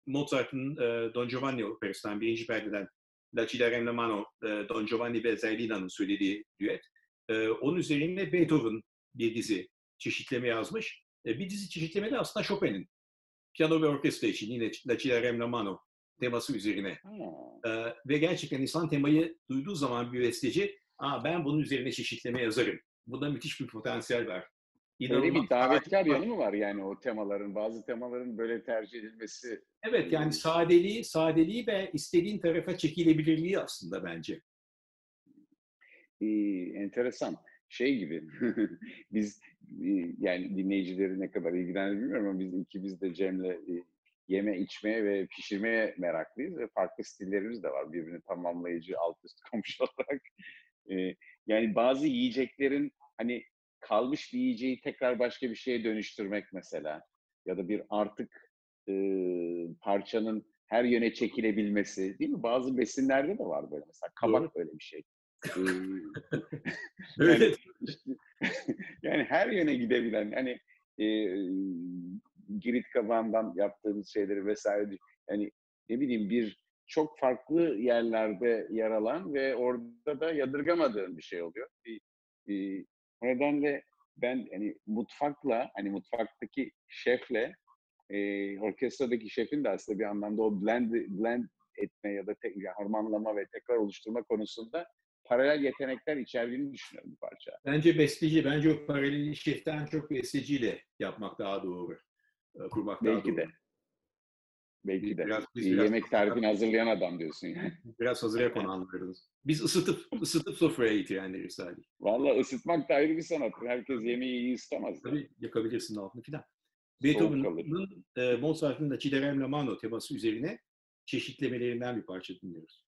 Mozart'ın e, Don Giovanni operasından birinci perdeden La Ci la mano, e, Don Giovanni ve Zerlina'nın söylediği düet. E, onun üzerine Beethoven bir dizi çeşitleme yazmış. E, bir dizi çeşitleme de aslında Chopin'in. Piyano ve orkestra için yine La Ci la mano teması üzerine. Hmm. E, ve gerçekten insan temayı duyduğu zaman bir besteci, Aa, ben bunun üzerine çeşitleme yazarım. Bunda müthiş bir potansiyel var. İnanılmaz Öyle bir davetkar yanı mı var yani o temaların, bazı temaların böyle tercih edilmesi? Evet yani sadeliği, sadeliği ve istediğin tarafa çekilebilirliği aslında bence. Ee, enteresan. Şey gibi, biz yani dinleyicileri ne kadar ilgilenir bilmiyorum ama biz ikimiz de Cem'le yeme içmeye ve pişirmeye meraklıyız ve farklı stillerimiz de var birbirini tamamlayıcı alt üst komşu olarak. Ee, yani bazı yiyeceklerin hani kalmış bir yiyeceği tekrar başka bir şeye dönüştürmek mesela ya da bir artık e, parçanın her yöne çekilebilmesi değil mi? Bazı besinlerde de var böyle mesela kabak Doğru. böyle bir şey. yani, işte, yani her yöne gidebilen hani e, girit kabağından yaptığımız şeyleri vesaire yani ne bileyim bir çok farklı yerlerde yer alan ve orada da yadırgamadığın bir şey oluyor. Bir, bir, o nedenle ben hani mutfakla hani mutfaktaki şefle e, orkestradaki şefin de aslında bir anlamda o blend blend etme ya da te, yani harmanlama ve tekrar oluşturma konusunda paralel yetenekler içerdiğini düşünüyorum bu parça. Bence besteci, bence o paralel şeften çok besteciyle yapmak daha doğru. Kurmak Belki daha doğru. de. Belki de. Biraz, biz biraz yemek tarifini hazırlayan adam diyorsun yani. Biraz hazır konanlarız. Biz ısıtıp ısıtıp sofraya getirenleriz sadece. Valla ısıtmak da ayrı bir sanat. Herkes yemeği iyi ısıtamaz. Tabii yakabilirsin altını filan. Beethoven'ın e, Mozart'ın da Ciderem Mano teması üzerine çeşitlemelerinden bir parça dinliyoruz.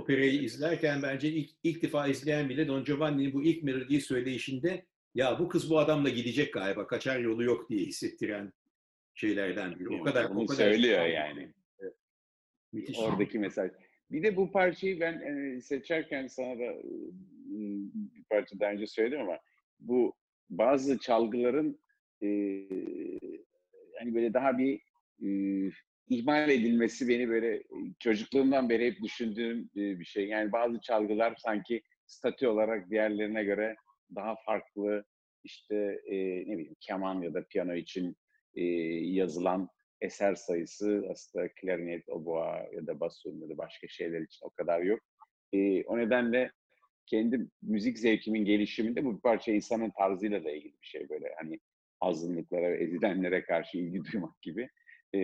Operayı izlerken bence ilk, ilk defa izleyen bile Don Giovanni'nin bu ilk melodiyi söyleyişinde ya bu kız bu adamla gidecek galiba kaçar yolu yok diye hissettiren şeylerden biri. O kadar Onu o kadar söylüyor yani. Evet. Müthiş. Oradaki mesaj. Bir de bu parçayı ben e, seçerken sana da e, bir parça daha önce söyledim ama bu bazı çalgıların e, hani böyle daha bir e, ihmal edilmesi beni böyle çocukluğumdan beri hep düşündüğüm bir şey. Yani bazı çalgılar sanki statü olarak diğerlerine göre daha farklı işte e, ne bileyim keman ya da piyano için e, yazılan eser sayısı aslında klarinet, oboa ya da basun ya da başka şeyler için o kadar yok. E, o nedenle kendi müzik zevkimin gelişiminde bu bir parça insanın tarzıyla da ilgili bir şey böyle hani azınlıklara ezilenlere karşı ilgi duymak gibi. E,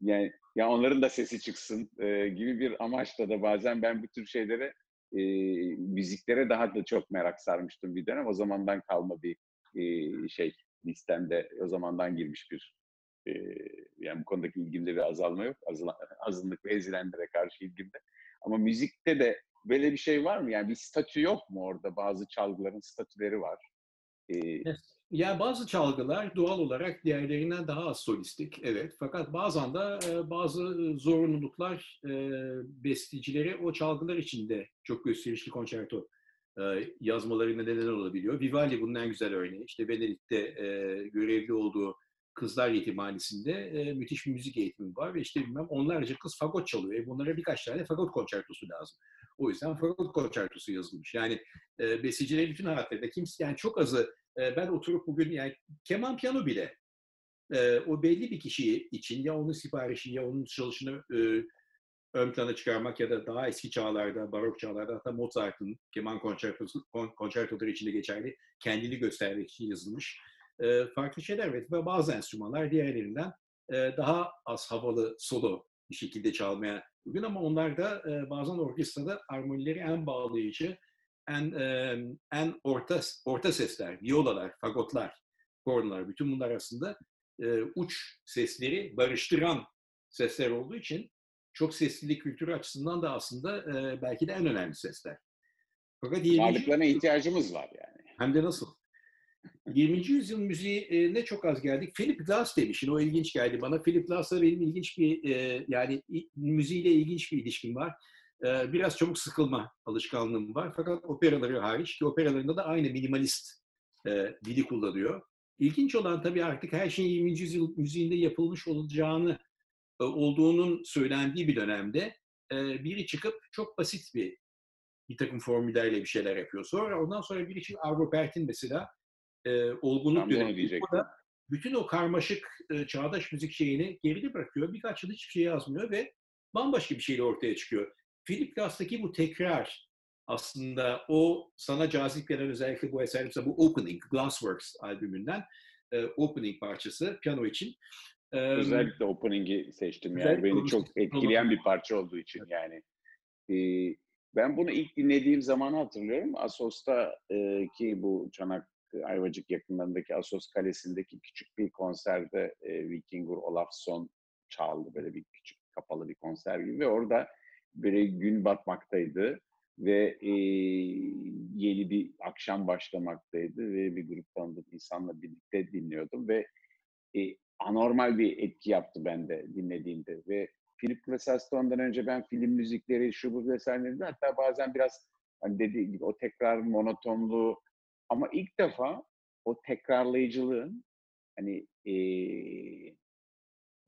yani ya onların da sesi çıksın e, gibi bir amaçla da bazen ben bu tür şeylere e, müziklere daha da çok merak sarmıştım bir dönem. O zamandan kalma bir e, şey listemde o zamandan girmiş bir e, yani bu konudaki ilgimde bir azalma yok. Azılan, azınlık ve ezilenlere karşı ilgimde. Ama müzikte de böyle bir şey var mı? Yani bir statü yok mu orada? Bazı çalgıların statüleri var. Ee, yani bazı çalgılar doğal olarak diğerlerinden daha az solistik, evet. Fakat bazen de e, bazı zorunluluklar e, bestecileri o çalgılar içinde çok gösterişli konçerto e, yazmaları neden olabiliyor. Vivaldi bunun en güzel örneği. İşte Venedik'te e, görevli olduğu Kızlar Yetimhanesi'nde e, müthiş bir müzik eğitimi var ve işte bilmem onlarca kız fagot çalıyor. E, bunlara birkaç tane fagot konçertosu lazım. O yüzden fagot konçertosu yazılmış. Yani e, bestecilerin bütün hayatlarında kimse yani çok azı ben oturup bugün yani keman piyano bile o belli bir kişi için ya onun siparişi ya onun çalışını e, ön plana çıkarmak ya da daha eski çağlarda, barok çağlarda hatta Mozart'ın keman konçertosu, konçertoları içinde geçerli kendini göstermek için yazılmış farklı şeyler ve bazı enstrümanlar diğerlerinden daha az havalı solo bir şekilde çalmaya bugün ama onlar da bazen orkestrada armonileri en bağlayıcı, en e, en orta orta sesler, viyolalar, fagotlar, kornalar bütün bunlar aslında e, uç sesleri barıştıran sesler olduğu için çok seslilik kültürü açısından da aslında e, belki de en önemli sesler. Fakat Varlıklarına ihtiyacımız var yani. Hem de nasıl? 20. yüzyıl müziğine çok az geldik. Philip Glass demişsin, o ilginç geldi bana. Philip Glass'la benim ilginç bir, e, yani müziğiyle ilginç bir ilişkim var. E, biraz çabuk sıkılma alışkanlığım var. Fakat operaları hariç ki operalarında da aynı minimalist e, dili kullanıyor. İlginç olan tabii artık her şeyin 20. yüzyıl müziğinde yapılmış olacağını olduğunun söylendiği bir dönemde biri çıkıp çok basit bir bir takım formüllerle bir şeyler yapıyor. Sonra ondan sonra biri çıkıp Arvo Pärd'in mesela e, olgunluk dönemi. Bütün o karmaşık e, çağdaş müzik şeyini geride bırakıyor. Birkaç yıl hiçbir şey yazmıyor ve bambaşka bir şeyle ortaya çıkıyor. Philip Glass'taki bu tekrar aslında o sana cazip gelen özellikle bu eser mesela bu Opening, Glassworks albümünden e, Opening parçası piyano için. E, özellikle Opening'i seçtim yani beni çok etkileyen bir parça olduğu için yani. E, ben bunu ilk dinlediğim zamanı hatırlıyorum. Asos'ta e, ki bu Çanak Ayvacık yakınlarındaki Asos Kalesi'ndeki küçük bir konserde e, Vikingur Olafsson çaldı. Böyle bir küçük kapalı bir konser gibi ve orada böyle gün batmaktaydı ve e, yeni bir akşam başlamaktaydı ve bir grup tanıdığım insanla birlikte dinliyordum ve e, anormal bir etki yaptı bende dinlediğimde ve Philip Glass'ta ondan önce ben film müzikleri, şu bu vesaireleri hatta bazen biraz hani dediği gibi o tekrar monotonluğu ama ilk defa o tekrarlayıcılığın hani e,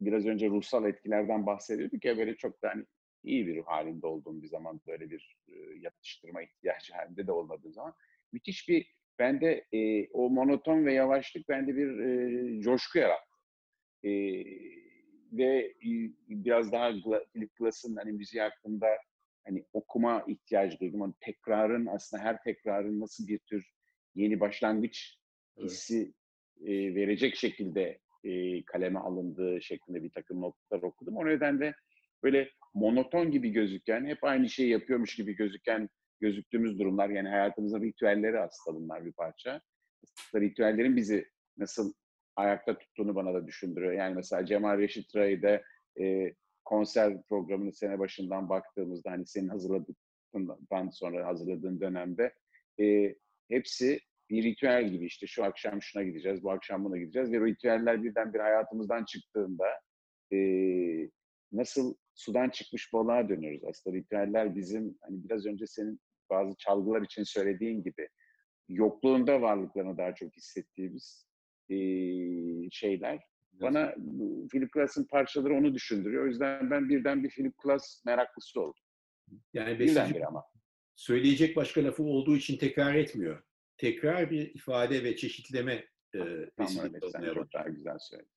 biraz önce ruhsal etkilerden bahsediyorduk ya böyle çok da hani iyi bir ruh halinde olduğum bir zaman böyle bir e, yatıştırma ihtiyacı halinde de olmadığı zaman müthiş bir bende e, o monoton ve yavaşlık bende bir e, coşku yarattı. E, ve e, biraz daha Philip Glass'ın hani müziği hakkında hani okuma ihtiyacı duydum. Hani tekrarın aslında her tekrarın nasıl bir tür yeni başlangıç hissi e, verecek şekilde e, kaleme alındığı şeklinde bir takım notlar okudum. O nedenle böyle monoton gibi gözüken, hep aynı şeyi yapıyormuş gibi gözüken gözüktüğümüz durumlar yani hayatımızın ritüelleri aslında bunlar bir parça. Aslında ritüellerin bizi nasıl ayakta tuttuğunu bana da düşündürüyor. Yani mesela Cemal Reşit Ray'de e, konser programını sene başından baktığımızda hani senin hazırladığından sonra hazırladığın dönemde e, hepsi bir ritüel gibi işte şu akşam şuna gideceğiz, bu akşam buna gideceğiz ve ritüeller birden bir hayatımızdan çıktığında e, nasıl sudan çıkmış balığa dönüyoruz. Aslında ritüeller bizim hani biraz önce senin bazı çalgılar için söylediğin gibi yokluğunda varlıklarını daha çok hissettiğimiz e, şeyler. Bana Philip Glass'ın parçaları onu düşündürüyor. O yüzden ben birden bir Philip Glass meraklısı oldum. Yani Birdenbire ama. Söyleyecek başka lafı olduğu için tekrar etmiyor. Tekrar bir ifade ve çeşitleme e, tamam, evet, sen çok daha güzel söyledin.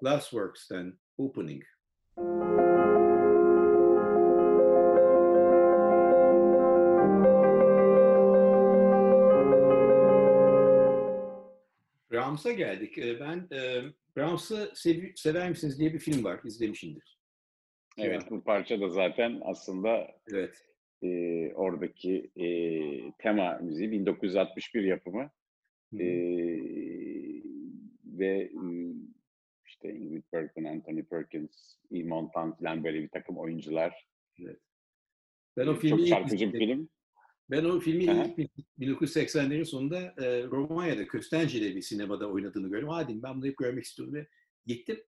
Glassworks'ten Opening. Brahms'a geldik. Ee, ben e, Brahms'ı sev sever misiniz diye bir film var. İzlemişimdir. Evet, bu parça da zaten aslında evet. e, oradaki e, tema müziği 1961 yapımı. E, ve e, işte Ingrid Bergman, Anthony Perkins, E. Montan falan böyle bir takım oyuncular. Evet. Ben o filmi Çok çarpıcı bir film. Ben o filmi ilk 1980'lerin sonunda e, Romanya'da, Köstence'de bir sinemada oynadığını gördüm. Hadi ben bunu hep görmek istiyorum ve gittim.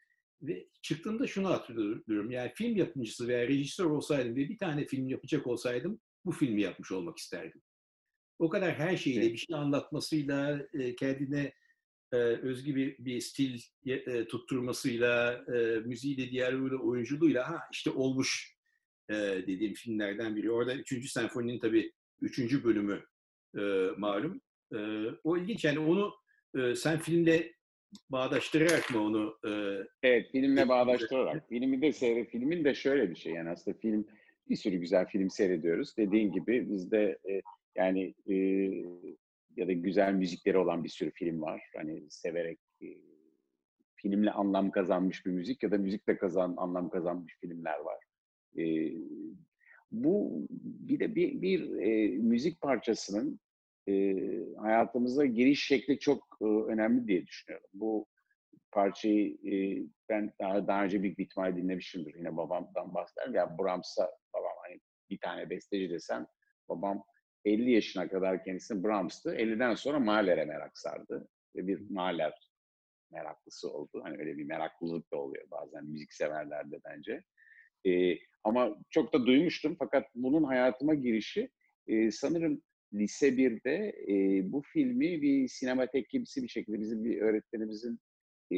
Ve çıktığımda şunu hatırlıyorum. Yani film yapımcısı veya rejisör olsaydım ve bir tane film yapacak olsaydım bu filmi yapmış olmak isterdim. O kadar her şeyle bir şey anlatmasıyla, e, kendine e, özgü bir, bir stil e, tutturmasıyla, e, müziğiyle, diyaloğuyla, oyunculuğuyla ha işte olmuş e, dediğim filmlerden biri. Orada 3. senfoninin tabii üçüncü bölümü e, malum. E, o ilginç yani onu e, sen filmle bağdaştırarak mı onu? E, evet filmle bağdaştırarak. Filmi de seyre, filmin de şöyle bir şey yani aslında film bir sürü güzel film seyrediyoruz. Dediğin gibi bizde e, yani e, ya da güzel müzikleri olan bir sürü film var. Hani severek e, filmle anlam kazanmış bir müzik ya da müzikle kazan anlam kazanmış filmler var. E, bu bir de bir, bir e, müzik parçasının e, hayatımıza giriş şekli çok e, önemli diye düşünüyorum. Bu parçayı e, ben daha, daha önce bir ihtimalle dinlemişimdir. Yine babamdan bahseder. Ya Brahms'a babam hani bir tane besteci desem babam 50 yaşına kadar kendisini Brahms'tı. 50'den sonra Mahler'e merak sardı. Ve bir Mahler meraklısı oldu. Hani öyle bir meraklılık da oluyor bazen müzik severlerde bence. E, ama çok da duymuştum fakat bunun hayatıma girişi e, sanırım lise 1'de e, bu filmi bir sinematek gibisi bir şekilde bizim bir öğretmenimizin e,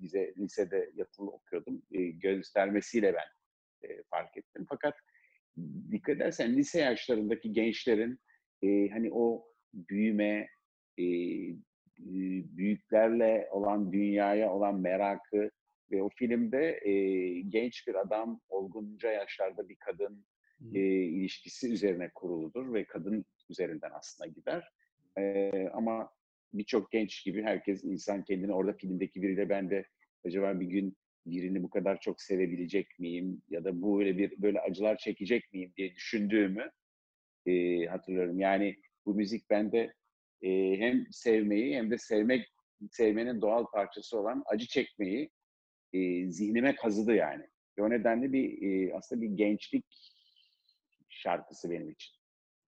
bize lisede yatılı okuyordum e, göstermesiyle ben e, fark ettim. Fakat dikkat edersen lise yaşlarındaki gençlerin e, hani o büyüme, e, büyüklerle olan dünyaya olan merakı, ve o filmde e, genç bir adam, olgunca yaşlarda bir kadın e, ilişkisi üzerine kuruludur ve kadın üzerinden aslında gider. E, ama birçok genç gibi herkes, insan kendini orada filmdeki biriyle ben de acaba bir gün birini bu kadar çok sevebilecek miyim ya da bu böyle bir böyle acılar çekecek miyim diye düşündüğümü e, hatırlıyorum. Yani bu müzik bende e, hem sevmeyi hem de sevmek sevmenin doğal parçası olan acı çekmeyi e, zihnime kazıdı yani. Ve o nedenle bir e, aslında bir gençlik şarkısı benim için.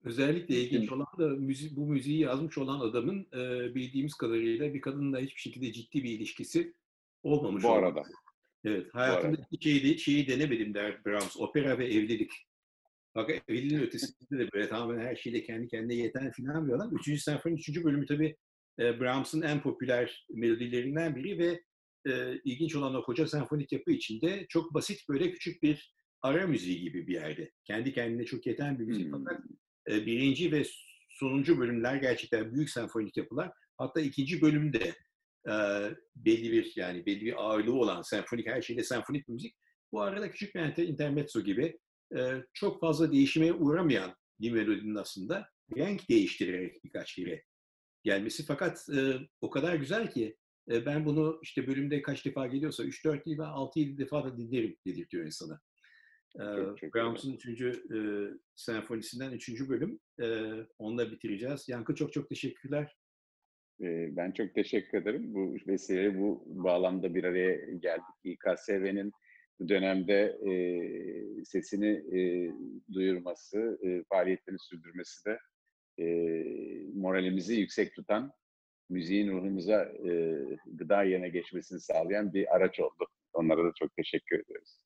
Özellikle ilginç olan da müzik, bu müziği yazmış olan adamın e, bildiğimiz kadarıyla bir kadınla hiçbir şekilde ciddi bir ilişkisi olmamış. Bu arada. Evet, hayatımda hiç şeyi, şeyi denemedim der Brahms. Opera ve evlilik. Bak evliliğin ötesinde de böyle tamamen her şeyde kendi kendine yeten filan bir adam. Üçüncü senfoninin üçüncü bölümü tabii e, Brahms'ın en popüler melodilerinden biri ve e, ilginç olan o koca senfonik yapı içinde çok basit böyle küçük bir ara müziği gibi bir yerde. Kendi kendine çok yeten bir müzik hmm. fakat e, birinci ve sonuncu bölümler gerçekten büyük senfonik yapılar. Hatta ikinci bölümde e, belli bir yani belli bir ağırlığı olan senfonik her şeyde senfonik müzik. Bu arada küçük bir intermezzo gibi e, çok fazla değişime uğramayan bir melodinin aslında renk değiştirerek birkaç kere gelmesi. Fakat e, o kadar güzel ki e, ben bunu işte bölümde kaç defa geliyorsa 3-4 değil 6-7 defa da dinlerim dedirtiyor insana. E, Brahms'ın 3. E, senfonisinden 3. bölüm. E, onunla bitireceğiz. Yankı çok çok teşekkürler. Ben çok teşekkür ederim. Bu vesileyle bu bağlamda bir araya geldik. İKSV'nin bu dönemde e, sesini e, duyurması, e, faaliyetlerini sürdürmesi de e, moralimizi yüksek tutan müziğin ruhumuza e, gıda yerine geçmesini sağlayan bir araç oldu. Onlara da çok teşekkür ediyoruz.